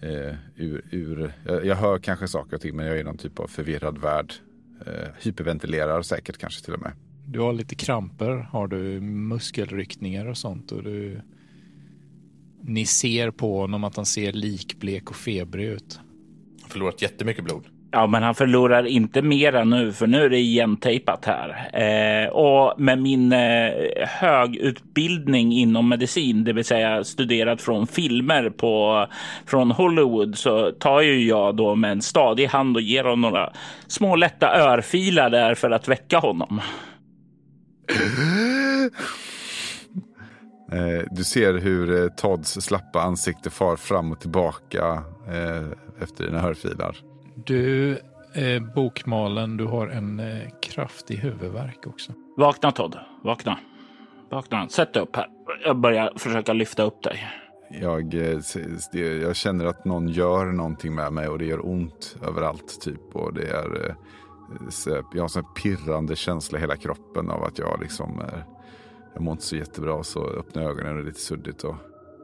eh, ur... ur jag, jag hör kanske saker och ting, men jag är i någon typ av förvirrad värld. Eh, hyperventilerar säkert kanske till och med. Du har lite kramper, har du muskelryckningar och sånt och du... Ni ser på honom att han ser likblek och febrig ut. Förlorat jättemycket blod. Ja, men han förlorar inte mera nu, för nu är det igentejpat här. Eh, och med min eh, högutbildning inom medicin, det vill säga studerat från filmer på, från Hollywood, så tar ju jag då med en stadig hand och ger honom några små lätta örfilar där för att väcka honom. Eh, du ser hur eh, Todds slappa ansikte far fram och tillbaka eh, efter dina hörfilar. Du, bokmalen, du har en kraftig huvudvärk också. Vakna Todd, vakna. Vakna, sätt dig upp här. Jag börjar försöka lyfta upp dig. Jag, jag känner att någon gör någonting med mig och det gör ont överallt. typ. Och det är, Eh, jag har en sån här pirrande känsla i hela kroppen av att jag liksom är, jag mår inte så jättebra. Så öppnar jag ögonen och det är lite suddigt. Och,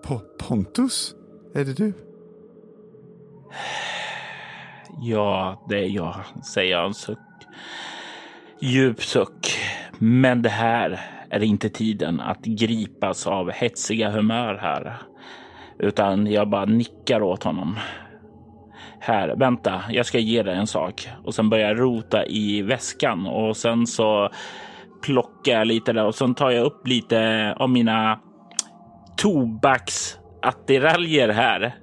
Po- Pontus, är det du? Ja, det är jag, säger jag en suck. Djup suck. Men det här är inte tiden att gripas av hetsiga humör här. Utan jag bara nickar åt honom. Här, vänta, jag ska ge dig en sak. Och sen börjar jag rota i väskan och sen så plockar jag lite där och sen tar jag upp lite av mina tobaksattiraljer här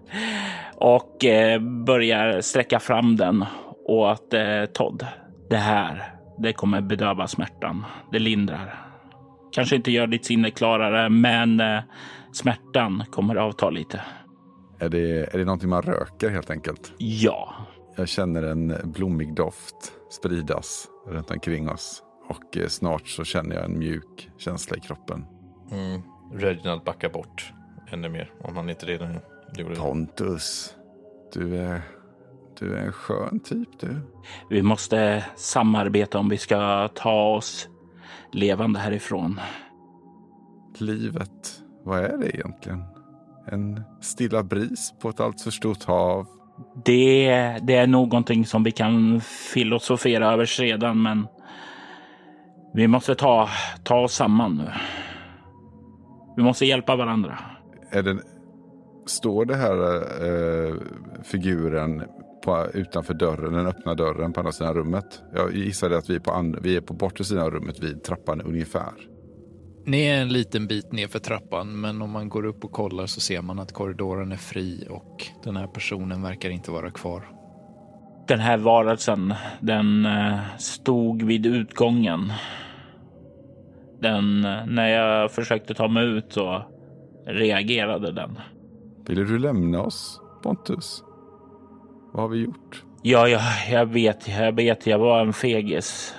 och eh, börjar sträcka fram den åt eh, Todd. Det här, det kommer bedöva smärtan. Det lindrar. Kanske inte gör ditt sinne klarare, men eh, smärtan kommer avta lite. Är det, är det någonting man röker helt enkelt? Ja, Jag känner en blommig doft spridas runt omkring oss. Och eh, snart så känner jag en mjuk känsla i kroppen. Mm. Reginald backar bort ännu mer om han inte redan gjorde det. Pontus, du är, du är en skön typ du. vi måste samarbeta om vi ska ta oss levande härifrån. Livet, vad är det egentligen? En stilla bris på ett alltför stort hav. Det, det är någonting som vi kan filosofera över sedan, men vi måste ta, ta oss samman nu. Vi måste hjälpa varandra. Är det, står det här eh, figuren på, utanför dörren, den öppna dörren på andra sidan rummet? Jag gissade att vi är på, and, vi är på bortre sidan av rummet vid trappan ungefär. Ni är en liten bit ner för trappan, men om man går upp och kollar så ser man att korridoren är fri och den här personen verkar inte vara kvar. Den här varelsen, den eh, stod vid utgången. Den, eh, när jag försökte ta mig ut så reagerade den. Ville du lämna oss, Pontus? Vad har vi gjort? Ja, ja, jag vet, jag vet, jag var en fegis.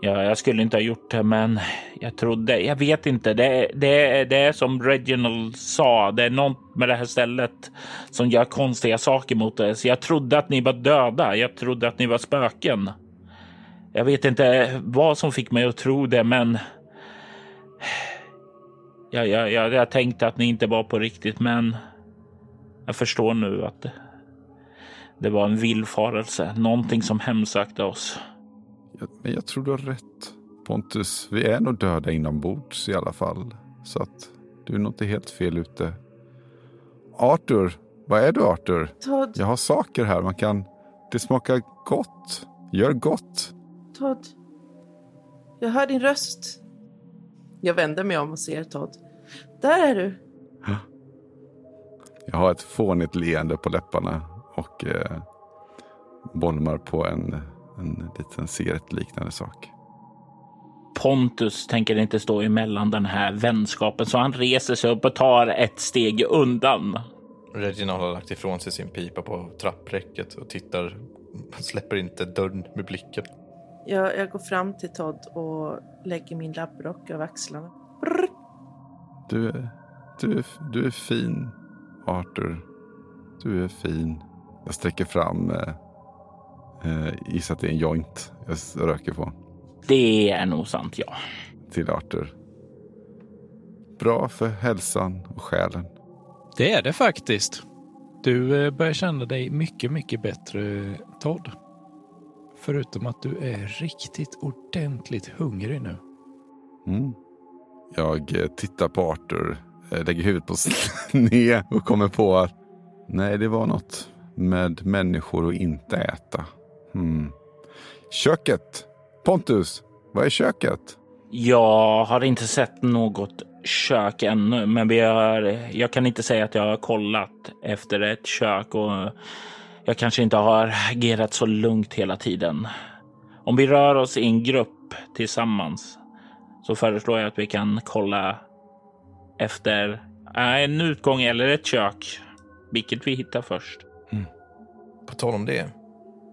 Ja, jag skulle inte ha gjort det, men jag trodde, jag vet inte. Det, det, det är som Reginald sa, det är något med det här stället som gör konstiga saker mot det. Så jag trodde att ni var döda. Jag trodde att ni var spöken. Jag vet inte vad som fick mig att tro det, men. Jag, jag, jag, jag tänkte att ni inte var på riktigt, men jag förstår nu att det var en villfarelse, någonting som hemsökte oss. Jag, men jag tror du har rätt, Pontus. Vi är nog döda inombords i alla fall. Så att du är nog inte helt fel ute. Arthur, vad är du Arthur? Todd, Jag har saker här man kan... Det smakar gott. Gör gott. Todd. Jag hör din röst. Jag vänder mig om och ser Todd. Där är du. Jag har ett fånigt leende på läpparna och eh, bolmar på en, en liten cigarettliknande sak. Pontus tänker inte stå emellan den här vänskapen så han reser sig upp och tar ett steg undan. Reginald har lagt ifrån sig sin pipa på trappräcket och tittar. Släpper inte dörren med blicken. Jag, jag går fram till Todd och lägger min labbrock över axlarna. Brr. Du, är- du, är- du är fin, Arthur. Du är fin. Jag sträcker fram, eh, eh, gissar att det är en joint jag röker på, Det är nog sant, ja. till Arthur. Bra för hälsan och själen. Det är det faktiskt. Du eh, börjar känna dig mycket, mycket bättre, Todd. Förutom att du är riktigt ordentligt hungrig nu. Mm. Jag eh, tittar på Arthur, eh, lägger huvudet på sned och kommer på att nej, det var något med människor att inte äta. Hmm. Köket! Pontus, vad är köket? Jag har inte sett något kök ännu, men vi har, jag kan inte säga att jag har kollat efter ett kök och jag kanske inte har agerat så lugnt hela tiden. Om vi rör oss i en grupp tillsammans så föreslår jag att vi kan kolla efter äh, en utgång eller ett kök, vilket vi hittar först. På tal om det.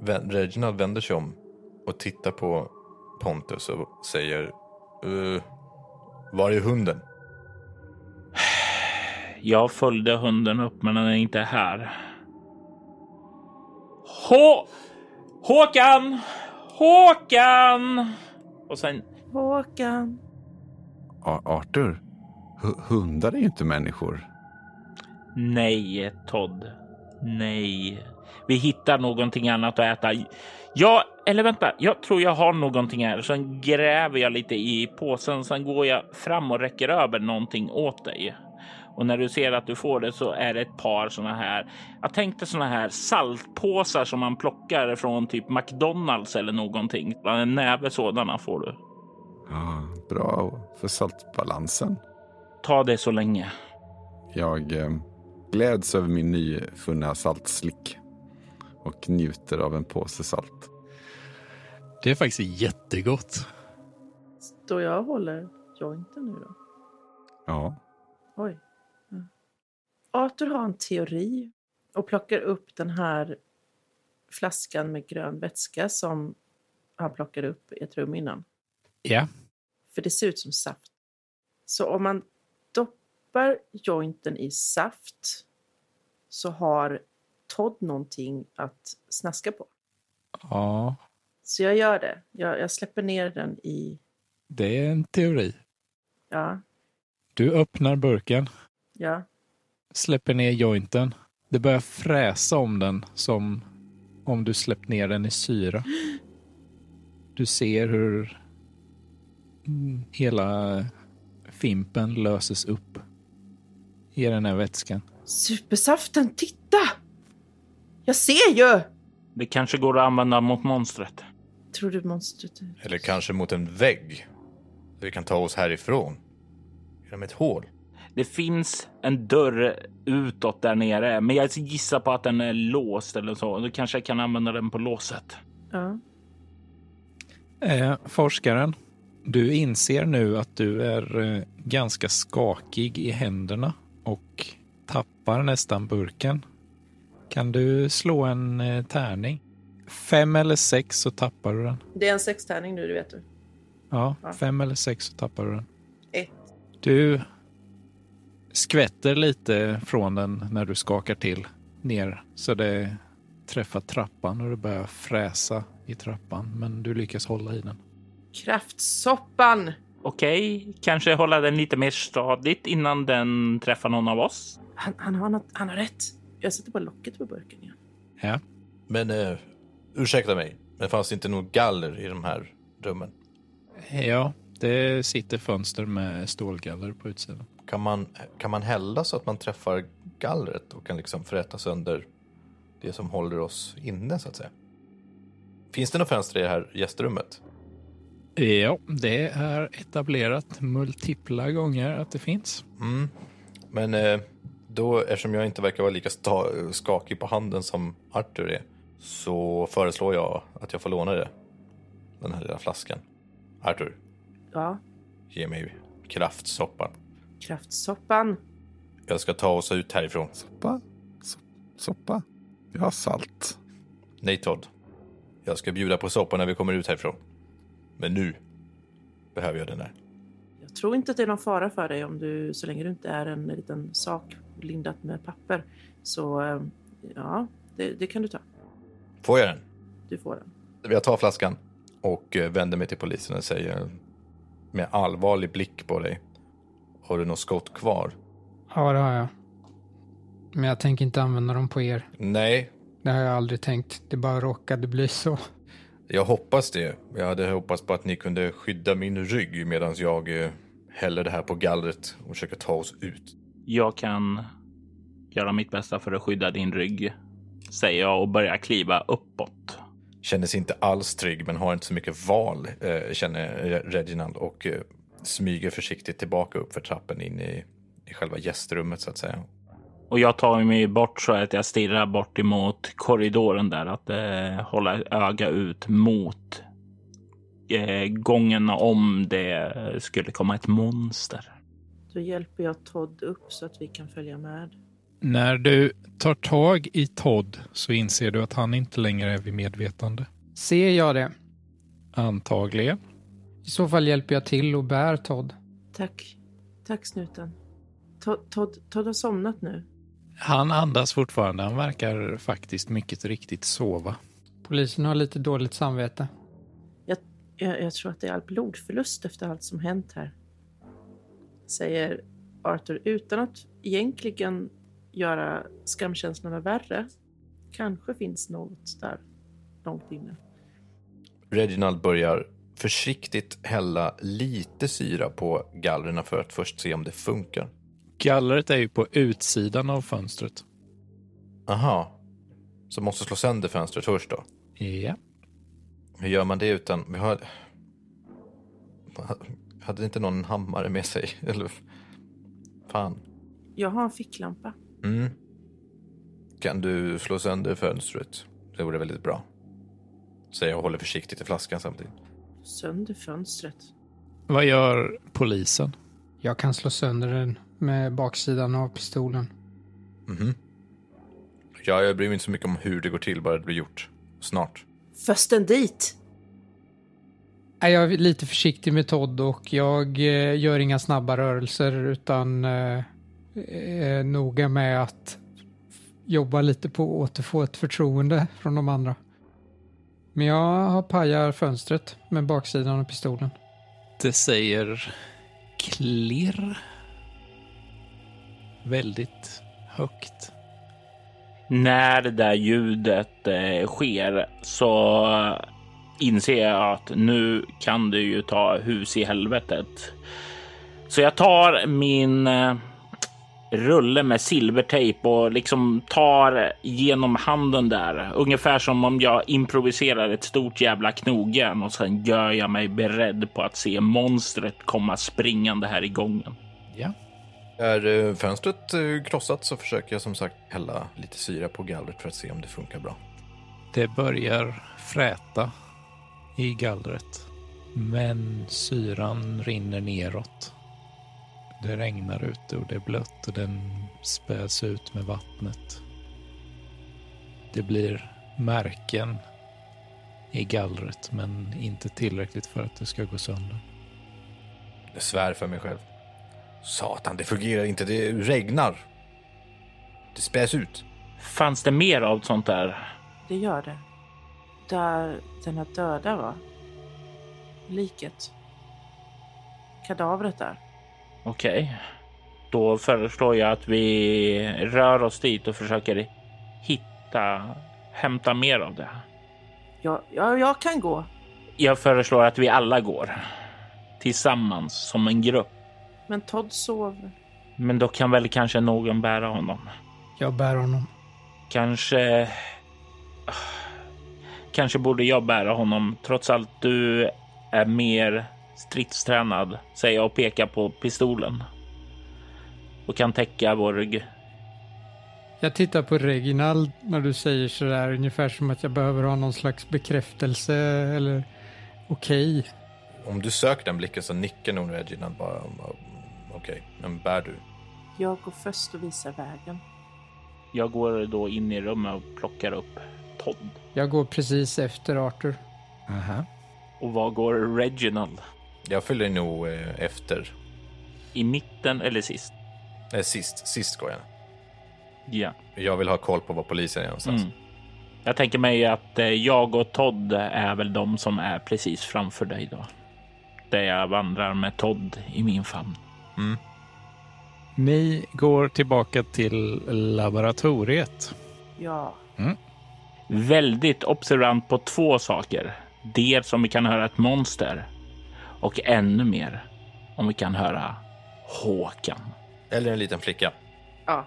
Reginald vänder sig om och tittar på Pontus och säger uh, Var är hunden? Jag följde hunden upp, men den är inte här. Hå... Håkan! Håkan! Och sen... Håkan. Arthur, hu- hundar är ju inte människor. Nej, Todd. Nej. Vi hittar någonting annat att äta. Ja, eller vänta. Jag tror jag har någonting här. Sen gräver jag lite i påsen. Sen går jag fram och räcker över någonting åt dig. Och när du ser att du får det så är det ett par såna här. Jag tänkte såna här saltpåsar som man plockar från typ McDonalds eller någonting. En näve sådana får du. Ja, bra för saltbalansen. Ta det så länge. Jag eh, gläds över min nyfunna saltslick och njuter av en påse salt. Det är faktiskt jättegott. Står jag och håller jointen nu då? Ja, Oj. Ja. Arthur har en teori och plockar upp den här flaskan med grön vätska som han plockade upp i ett rum innan. Ja, För det ser ut som saft. Så om man doppar jointen i saft så har Todd någonting att snaska på. ja, Så jag gör det. Jag, jag släpper ner den i... det är en teori. Ja, Du öppnar burken. ja. släpper ner jointen. Det börjar fräsa om den som om du släppt ner den i syra. Du ser hur mm, hela fimpen löses upp i den här vätskan. Supersaften, titta! Jag ser ju! Det kanske går att använda mot monstret. Tror du monstret... Eller kanske mot en vägg. Så vi kan ta oss härifrån. Genom ett hål. Det finns en dörr utåt där nere, men jag gissar på att den är låst eller så. Då kanske jag kan använda den på låset. Ja. Eh, forskaren, du inser nu att du är eh, ganska skakig i händerna och tappar nästan burken. Kan du slå en eh, tärning? Fem eller sex så tappar du den. Det är en sextärning nu, det vet du. Ja, Ja. fem eller sex så tappar du den. Ett. Du skvätter lite från den när du skakar till ner så det träffar trappan och det börjar fräsa i trappan. Men du lyckas hålla i den. Kraftsoppan! Okej, kanske hålla den lite mer stadigt innan den träffar någon av oss. Han, han, har något, han har rätt. Jag sätter på locket på burken igen. Ja. Men eh, ursäkta mig, men fanns det inte något galler i de här rummen? Ja, det sitter fönster med stålgaller på utsidan. Kan man, kan man hälla så att man träffar gallret och kan liksom fräta sönder det som håller oss inne så att säga? Finns det några fönster i det här gästrummet? Ja, det är etablerat multipla gånger att det finns. Mm. Men eh, då, eftersom jag inte verkar vara lika skakig på handen som Arthur är, så föreslår jag att jag får låna det. Den här lilla flaskan. Arthur, Ja, ge mig kraftsoppan. kraftsoppan. Jag ska ta oss ut härifrån. Soppa? So soppa? Jag har salt. Nej Todd. Jag ska bjuda på soppa när vi kommer ut härifrån. Men nu behöver jag den där. Jag tror inte att det är någon fara för dig om du, så länge du inte är en liten sak lindat med papper. Så eh, ja, det, det kan du ta. Får jag den? Du får den. Jag tar flaskan och eh, vänder mig till polisen och säger med allvarlig blick på dig. Har du något skott kvar? Ja, det har jag. Men jag tänker inte använda dem på er. Nej, Det har jag aldrig tänkt. Det bara råkade bli så. jag hoppas det. Jag hade hoppats på att ni kunde skydda min rygg medan jag eh, häller det här på gallret och försöker ta oss ut. Jag kan göra mitt bästa för att skydda din rygg, säger jag och börjar kliva uppåt. Kändes inte alls trygg men har inte så mycket val, eh, känner Re- Reginald och eh, smyger försiktigt tillbaka upp för trappen in i, i själva gästrummet så att säga. Och jag tar mig bort så att jag stirrar bort emot korridoren där, att eh, hålla öga ut mot eh, gången om det skulle komma ett monster. Då hjälper jag Todd upp så att vi kan följa med. När du tar tag i Todd så inser du att han inte längre är vid medvetande. Ser jag det? Antagligen. I så fall hjälper jag till och bär Todd. Tack. Tack snuten. Todd, Todd, Todd har somnat nu. Han andas fortfarande. Han verkar faktiskt mycket riktigt sova. Polisen har lite dåligt samvete. Jag, jag, jag tror att det är all blodförlust efter allt som hänt här. Säger Arthur utan att egentligen göra skamkänslorna värre. Kanske finns något där långt inne. Reginald börjar försiktigt hälla lite syra på gallren för att först se om det funkar. Gallret är ju på utsidan av fönstret. Aha. Så måste slå sönder fönstret först då? Ja. Hur gör man det utan... Vi har... Hade inte någon en hammare med sig? Eller... Fan. Jag har en ficklampa. Mm. Kan du slå sönder fönstret? Det vore väldigt bra. Säger jag och håller försiktigt i flaskan samtidigt. Sönder fönstret. Vad gör polisen? Jag kan slå sönder den med baksidan av pistolen. Mhm. Ja, jag bryr mig inte så mycket om hur det går till, bara det blir gjort. Snart. Försten dit! Nej, Jag är lite försiktig med Todd och jag eh, gör inga snabba rörelser utan eh, är noga med att jobba lite på att återfå ett förtroende från de andra. Men jag har pajar fönstret med baksidan av pistolen. Det säger klirr. Väldigt högt. När det där ljudet eh, sker så inser jag att nu kan det ju ta hus i helvetet. Så jag tar min eh, rulle med silvertejp och liksom tar genom handen där. Ungefär som om jag improviserar ett stort jävla knogjärn och sen gör jag mig beredd på att se monstret komma springande här i gången. Ja. Är eh, fönstret eh, krossat så försöker jag som sagt hälla lite syra på gallret för att se om det funkar bra. Det börjar fräta i gallret. Men syran rinner neråt. Det regnar ute och det är blött och den späds ut med vattnet. Det blir märken i gallret men inte tillräckligt för att det ska gå sönder. Jag svär för mig själv. Satan, det fungerar inte. Det regnar. Det späs ut. Fanns det mer av sånt där? Det gör det. Där den här döda var. Liket. Kadavret där. Okej, då föreslår jag att vi rör oss dit och försöker hitta, hämta mer av det. Ja, ja, jag kan gå. Jag föreslår att vi alla går tillsammans som en grupp. Men Todd sov. Men då kan väl kanske någon bära honom. Jag bär honom. Kanske. Kanske borde jag bära honom. Trots allt du är mer stridstränad, säger jag och pekar på pistolen. Och kan täcka vår rygg. Jag tittar på Reginald när du säger sådär, ungefär som att jag behöver ha någon slags bekräftelse eller okej. Om du söker den blicken så nickar nog Reginald bara. Okej, men bär du? Jag går först och visar vägen. Jag går då in i rummet och plockar upp Todd. Jag går precis efter Arthur. Aha. Och var går Reginald? Jag följer nog eh, efter. I mitten eller sist? Eh, sist, sist går jag. Ja. Jag vill ha koll på var polisen är någonstans. Mm. Jag tänker mig att eh, jag och Todd är väl de som är precis framför dig då. Där jag vandrar med Todd i min famn. Ni går tillbaka till laboratoriet. Ja, Väldigt observant på två saker. Dels om vi kan höra ett monster och ännu mer om vi kan höra Håkan. Eller en liten flicka. ja.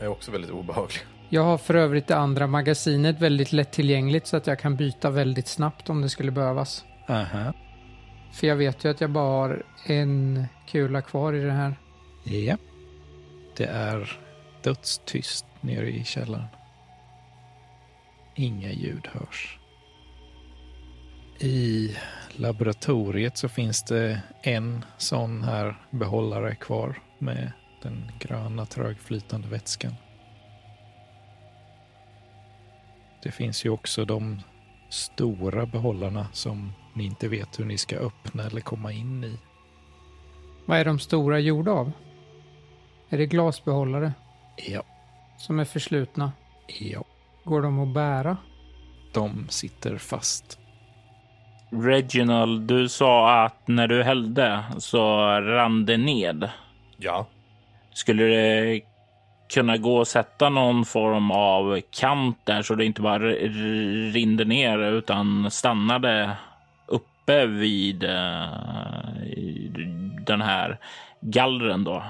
är också väldigt obehaglig. Jag har för övrigt det andra magasinet väldigt lättillgängligt så att jag kan byta väldigt snabbt om det skulle behövas. Aha. För jag vet ju att jag bara har en kula kvar i det här. Ja. Det är dödstyst nere i källaren. Inga ljud hörs. I laboratoriet så finns det en sån här behållare kvar med den gröna trögflytande vätskan. Det finns ju också de stora behållarna som ni inte vet hur ni ska öppna eller komma in i. Vad är de stora gjorda av? Är det glasbehållare Ja, som är förslutna? ja. Går de att bära? De sitter fast. Reginald, du sa att när du hällde så rann det ned. Ja, Skulle det kunna gå att sätta någon form av kant där så det inte bara rinner ner utan stannade uppe vid eh, den här gallren då?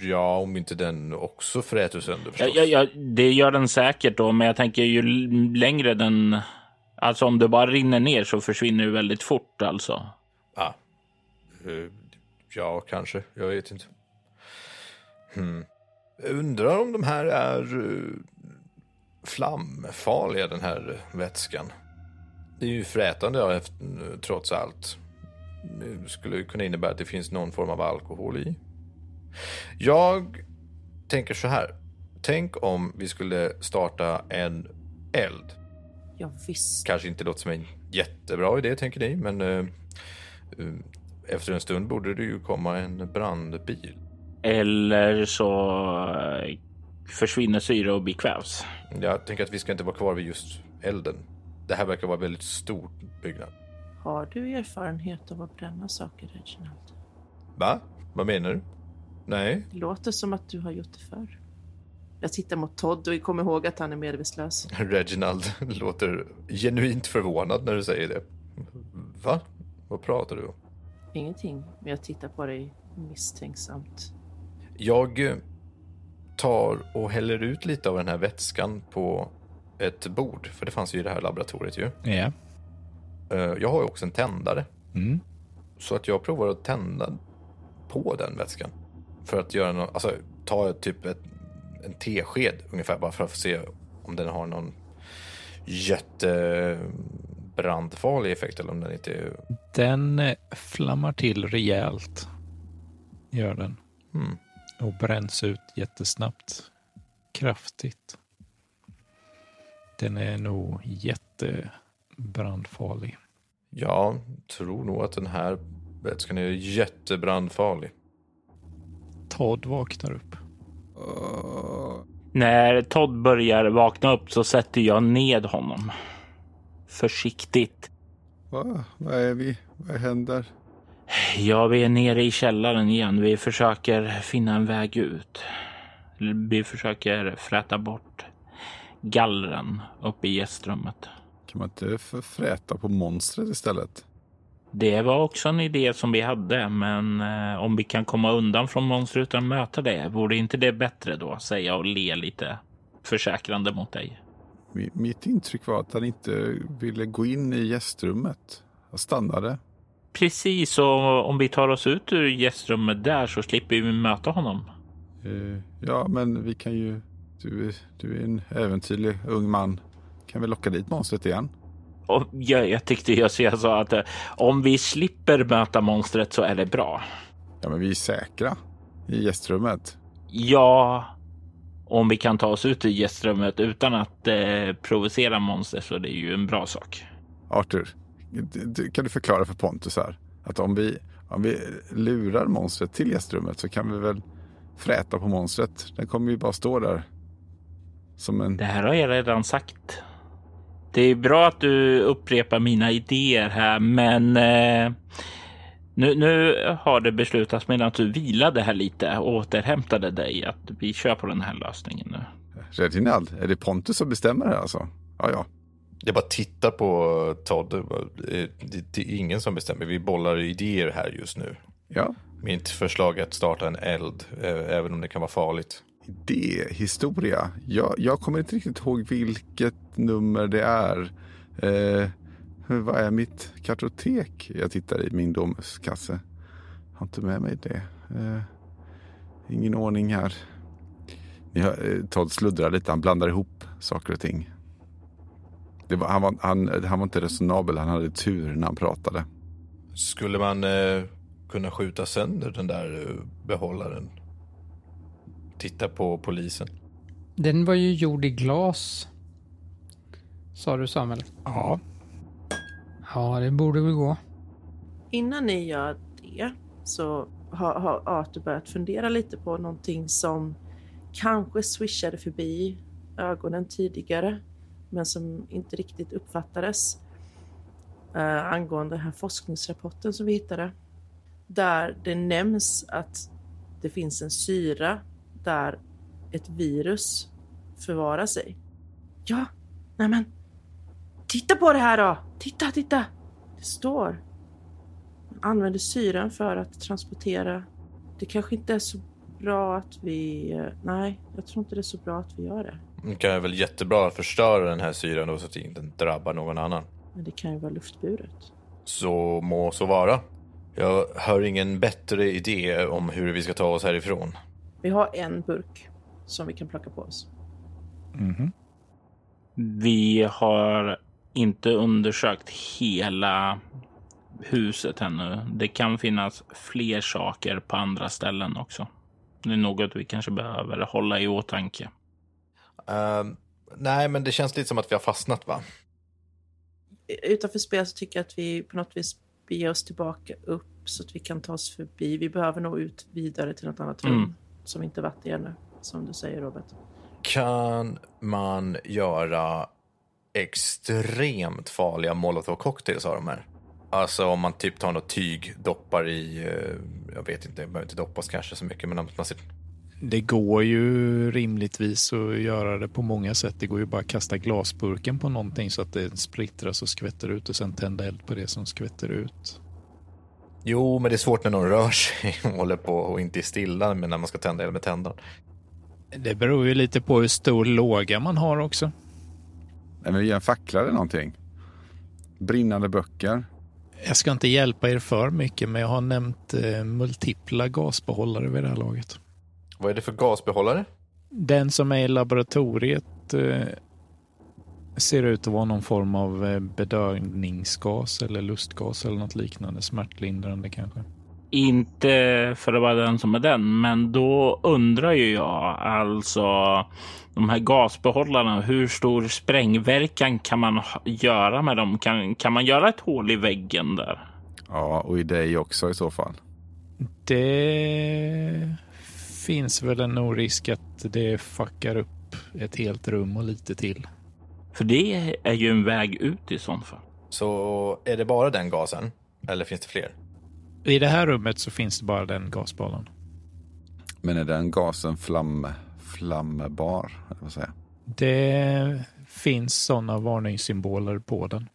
Ja om inte den också fräter sönder Ja, förstås. ja, ja, det gör den säkert då, men jag tänker ju längre den... Alltså om det bara rinner ner så försvinner det väldigt fort alltså. Ah. Eh, ja, kanske. Jag vet inte. Hmm. Jag undrar om de här är uh, flamfarliga, den här vätskan. Det är ju frätande ja, trots allt. Det skulle kunna innebära att det finns någon form av alkohol i. Jag tänker så här. Tänk om vi skulle starta en eld. Ja, visst. Kanske inte låter som en jättebra idé, tänker ni, men eh, eh, efter en stund borde det ju komma en brandbil. Eller så eh, försvinner syre och bekvävs. Jag tänker att vi ska inte vara kvar vid just elden. Det här verkar vara väldigt stor byggnad. Har du erfarenhet av att bränna saker, Reginald? Va? Vad menar du? Nej, Det låter som att du har gjort det förr. Jag tittar mot Todd och kommer ihåg att han är medvetslös. Reginald låter genuint förvånad när du säger det. Va? Vad pratar du om? Ingenting, men jag tittar på dig misstänksamt. Jag eh, tar och häller ut lite av den här vätskan på ett bord, för det fanns ju i det här laboratoriet ju. Ja. Eh, Jag har ju också en tändare, Mm. så att jag provar att tända på den vätskan. För att göra någon, alltså ta typ ett, en tesked ungefär bara för att få se om den har någon jättebrandfarlig effekt eller om den inte är... Den eh, flammar till rejält. Gör den. Hmm. Och bränns ut jättesnabbt. Kraftigt. Den är nog jättebrandfarlig. Jag tror nog att den här vätskan är jättebrandfarlig. Todd vaknar upp. När Todd börjar vakna upp så sätter jag ned honom. Försiktigt. Va? Vad är vi? Vad händer? Ja, vi är nere i källaren igen. Vi försöker finna en väg ut. Vi försöker fräta bort gallren uppe i gästrummet. Kan man inte förfräta på monstret istället? Det var också en idé som vi hade, men eh, om vi kan komma undan från monstret utan att möta det, vore inte det bättre då? Säger jag och ler lite försäkrande mot dig. Mi- Mitt intryck var att han inte ville gå in i gästrummet. Han stannade. Precis, och om vi tar oss ut ur gästrummet där så slipper vi möta honom. Eh, Ja, men vi kan ju... Du, är- du är en äventyrlig ung man. Kan vi locka dit monstret igen? Och jag, jag tyckte jag, så jag sa att eh, om vi slipper möta monstret så är det bra. Ja, men vi är säkra i gästrummet. Ja, om vi kan ta oss ut ur gästrummet utan att eh, provocera monster så det är ju en bra sak. Arthur, kan du förklara för Pontus här? Att om vi, om vi lurar monstret till gästrummet så kan vi väl fräta på monstret. Den kommer ju bara stå där. Som en... Det här har jag redan sagt. Det är bra att du upprepar mina idéer här, men eh, nu, nu har det beslutats medan du vilade här lite och återhämtade dig att vi kör på den här lösningen nu. Reginald, är det Pontus som bestämmer här alltså? Ja, ja. Jag bara tittar på Todd. Det, är ingen som bestämmer. Vi bollar idéer här just nu. Ja, Mitt förslag är att starta en eld, eh, även om det kan vara farligt. Idéhistoria? Jag, jag kommer inte riktigt ihåg vilket nummer det är. Eh, vad är mitt kartotek? Jag tittar i min domuskasse. Jag Har inte med mig det. Eh, ingen ordning här. Ni hör, eh, Todd sluddrar lite, han blandar ihop saker och ting. Det var, han, var, han, han var inte resonabel, han hade tur när han pratade. Skulle man eh, kunna skjuta sönder den där eh, behållaren? Titta på polisen. Den var ju gjord i glas. Sa du Samuel? Ja. Ja, det borde väl gå. Innan ni gör det så har, har Arthur börjat fundera lite på någonting som kanske swishade förbi ögonen tidigare men som inte riktigt uppfattades eh, angående den här forskningsrapporten som vi hittade. Där det nämns att det finns en syra där ett virus förvarar sig. Ja, nämen. Titta på det här då! Titta, titta! Det står man använder syran för att transportera. Det kanske inte är så bra att vi... Nej, jag tror inte det är så bra att vi gör det. Det kan vara väl jättebra att förstöra den här syran då så att det inte drabbar någon annan. Men det kan ju vara luftburet. Så må så vara. Jag hör ingen bättre idé om hur vi ska ta oss härifrån. Vi har en burk som vi kan plocka på oss. Mhm. Vi har inte undersökt hela huset ännu. Det kan finnas fler saker på andra ställen också. Det är något vi kanske behöver hålla i åtanke. Ehm, nej, men det känns lite som att vi har fastnat va? Utanför spel så tycker jag att vi på något vis beger oss tillbaka upp så att vi kan ta oss förbi. Vi behöver nog ut vidare till något annat rum Mm. Som inte varit i ännu, som du säger Robert. Kan man göra extremt farliga molotov cocktails av de här? Alltså om man typ tar något tyg, doppar i, eh, jag vet inte, det behöver inte doppas kanske så mycket, men man ser, Det går ju rimligtvis att göra det på många sätt. Det går ju bara att kasta glasburken på någonting så att det splittras och skvätter ut och sen tända eld på det som skvätter ut. Jo, men det är svårt när någon rör sig och håller på och inte är stilla men när man ska tända eld med tändaren. Det beror ju lite på hur stor låga man har också. Nej, men vi en fackla eller någonting. Brinnande böcker. Jag ska inte hjälpa er för mycket, men jag har nämnt eh, multipla gasbehållare vid det här laget. Vad är det för gasbehållare? Den som är i laboratoriet eh, ser ut att vara någon form av eh, bedövningsgas eller lustgas eller något liknande. Smärtlindrande kanske. Inte för att vara den som är den, men då undrar ju jag alltså de här gasbehållarna. Hur stor sprängverkan kan man göra med dem? Kan, kan man göra ett hål i väggen där? Ja, och i dig också i så fall. Det finns väl en nog risk att det fuckar upp ett helt rum och lite till. För det är ju en väg ut i sånt fall. Så är det bara den gasen? Eller finns det fler? I det här rummet så finns det bara den gasbollen. Men är den gasen flam, flammbar? eller Vad säger? Det finns sådana varningssymboler på den.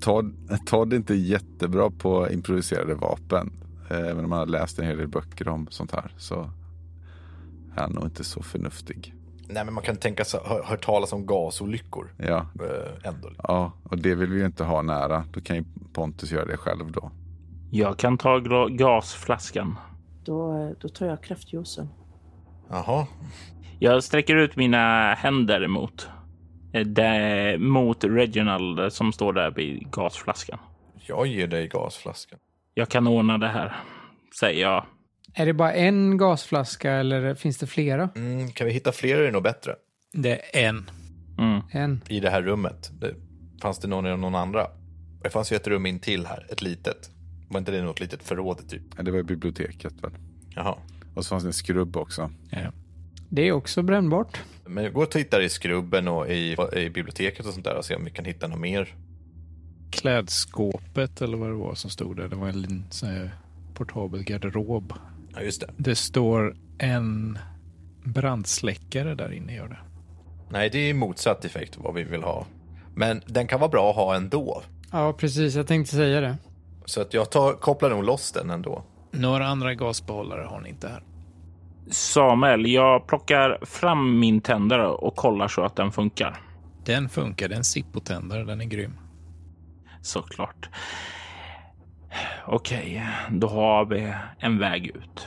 Todd, Todd är inte jättebra på improviserade vapen. Även om han har läst en hel del böcker om sånt här så är han nog inte så förnuftig. Nej, men man kan tänka sig, hör, hört talas om gasolyckor. Ja, Eh, ändå. ja, och det vill vi ju inte ha nära. Då kan ju Pontus göra det själv då. Jag kan ta gasflaskan. Då, då tar jag kraftjuicen. Jaha. Jag sträcker ut mina händer mot, eh, där, mot Reginald som står där vid gasflaskan. Jag ger dig gasflaskan. Jag kan ordna det här, säger jag. Är det bara en gasflaska eller finns det flera? Mm, kan vi hitta fler är det nog bättre. Det är en. Mm. En. I det här rummet. Det, fanns det någon i någon andra? Det fanns ju ett rum in till här, ett litet. Var inte det något litet förråd typ? Ja, Det var biblioteket väl. Jaha. Och så fanns det en skrubb också. Ja. Det är också brännbart. Men gå och titta i skrubben och i, i biblioteket och sånt där och se om vi kan hitta något mer. Klädskåpet eller vad det var som stod där. Det var en liten sån här portabel garderob. Ja, just det. Det står en brandsläckare där inne gör det. Nej, det är motsatt effekt vad vi vill ha. Men den kan vara bra att ha ändå. Ja, precis. Jag tänkte säga det. Så att jag tar, kopplar nog loss den ändå. Några andra gasbehållare har ni inte här. Samuel, jag plockar fram min tändare och kollar så att den funkar. Den funkar, det är en Zippo-tändare, den är grym. Såklart. Okej, då har vi en väg ut.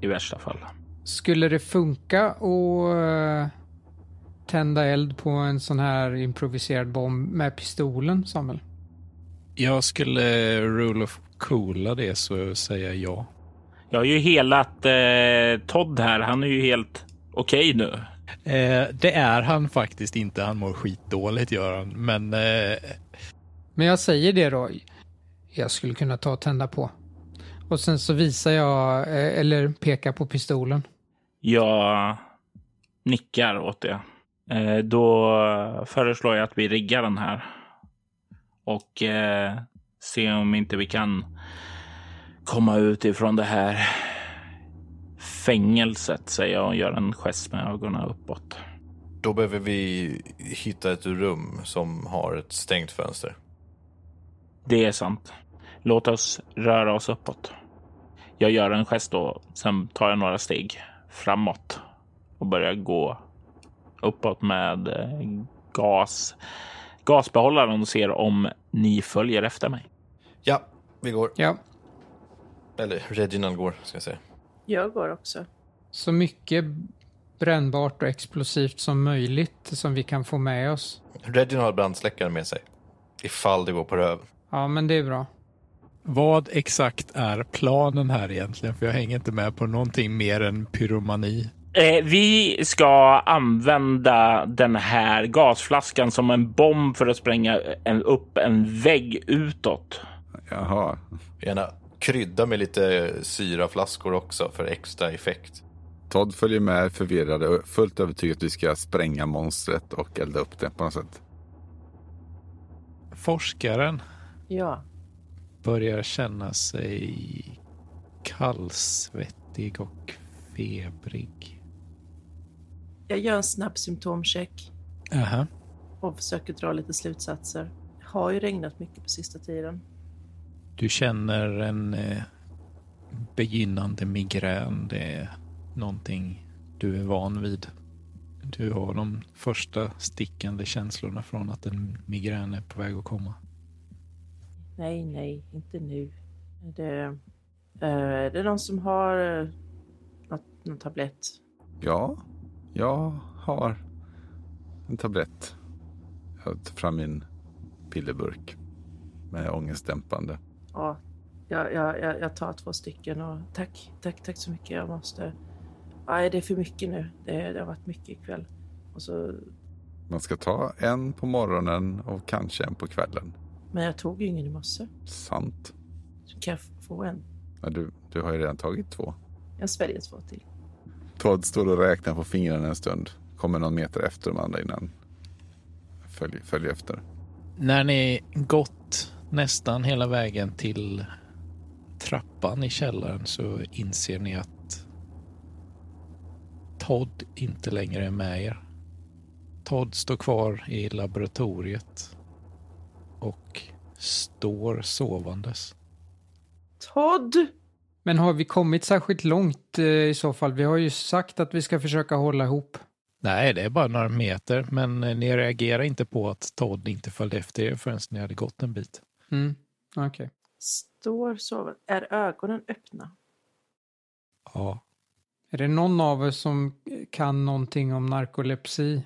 I värsta fall. Skulle det funka att eh, tända eld på en sån här improviserad bomb med pistolen, Samuel? Jag skulle rule of coola det så säger jag ja. Jag har ju helat eh, Todd här. Han är ju helt okej nu. Eh, det är han faktiskt inte. Han mår skitdåligt gör han. Men eh, Men jag säger det då. Jag skulle kunna ta och tända på. Och sen så visar jag, eh, eller pekar på pistolen. Jag nickar åt det. Eh, då föreslår jag att vi riggar den här. Och eh, se om inte vi kan komma ut ifrån det här fängelset, säger jag och gör en gest med ögonen uppåt. Då behöver vi hitta ett rum som har ett stängt fönster. Det är sant. Låt oss röra oss uppåt. Jag gör en gest då, sen tar jag några steg framåt och börjar gå uppåt med eh, gas, gasbehållaren och ser om ni följer efter mig. Ja, vi går. Ja, Eller Reginald går, ska jag säga. Jag går också. så mycket brännbart och explosivt som möjligt som vi kan få med oss. Reginald har brandsläckare med sig. Ifall det går på röv. Ja, men det är bra. Vad exakt är planen här egentligen? För jag hänger inte med på någonting mer än pyromani. Eh, vi ska använda den här gasflaskan som en bomb för att spränga en, upp en vägg utåt. Jaha. Gärna krydda med lite syraflaskor också för extra effekt. Todd följer med förvirrad och fullt övertygad att vi ska spränga monstret och elda upp det på något sätt. Forskaren Ja. Börjar känna sig kallsvettig och febrig. Jag gör en snabb symptomcheck Aha. och försöker dra lite slutsatser. Det har ju regnat mycket på sista tiden. Du känner en eh, begynnande migrän. Det är någonting du är van vid. Du har de första stickande känslorna från att en migrän är på väg att komma. Nej, nej, inte nu. Är det, eh, är det någon som har eh, något, någon tablett? Ja, jag har en tablett. Jag tar fram min pillerburk med ångestdämpande. Ja, jag, jag, jag, jag tar två stycken och tack, tack, tack så mycket. Jag måste... Nej, det är för mycket nu. Det, det har varit mycket ikväll. Och så, Man ska ta en på morgonen och kanske en på kvällen. Men jag tog ju ingen i morse. Sant. Så kan jag få en? Ja, du, du har ju redan tagit två. Jag sväljer två till. Todd står och räknar på fingrarna en stund. Kommer någon meter efter de andra innan. Följ, följ efter. När ni gått nästan hela vägen till trappan i källaren så inser ni att Todd inte längre är med er. Todd står kvar i laboratoriet och står sovandes. Todd! Men har vi kommit särskilt långt eh, i så fall? Vi har ju sagt att vi ska försöka hålla ihop. Nej, det är bara några meter, men eh, ni reagerar inte på att Todd inte följde efter er förrän ni hade gått en bit. Mm. Okej. Står så. Är ögonen öppna? Ja, Är det någon av er som kan någonting om narkolepsi?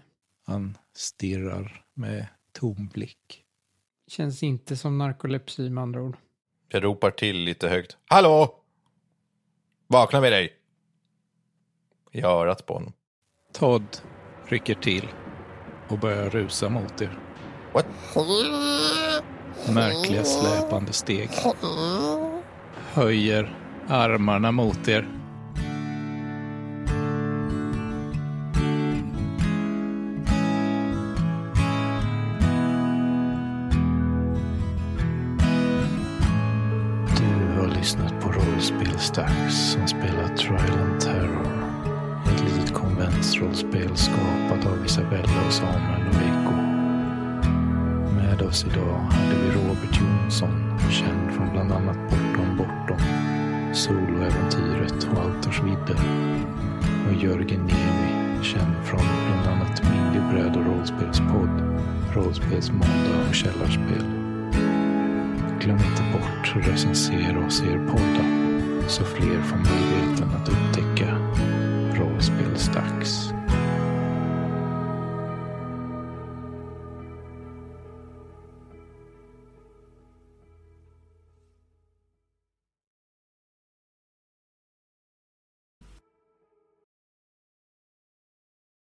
han stirrar med tom blick. Känns inte som narkolepsi med andra ord. Jag ropar till lite högt. Hallå! Vakna med dig! I örat på honom. Todd rycker till och börjar rusa mot er. What? Märkliga släpande steg. Höjer armarna mot er.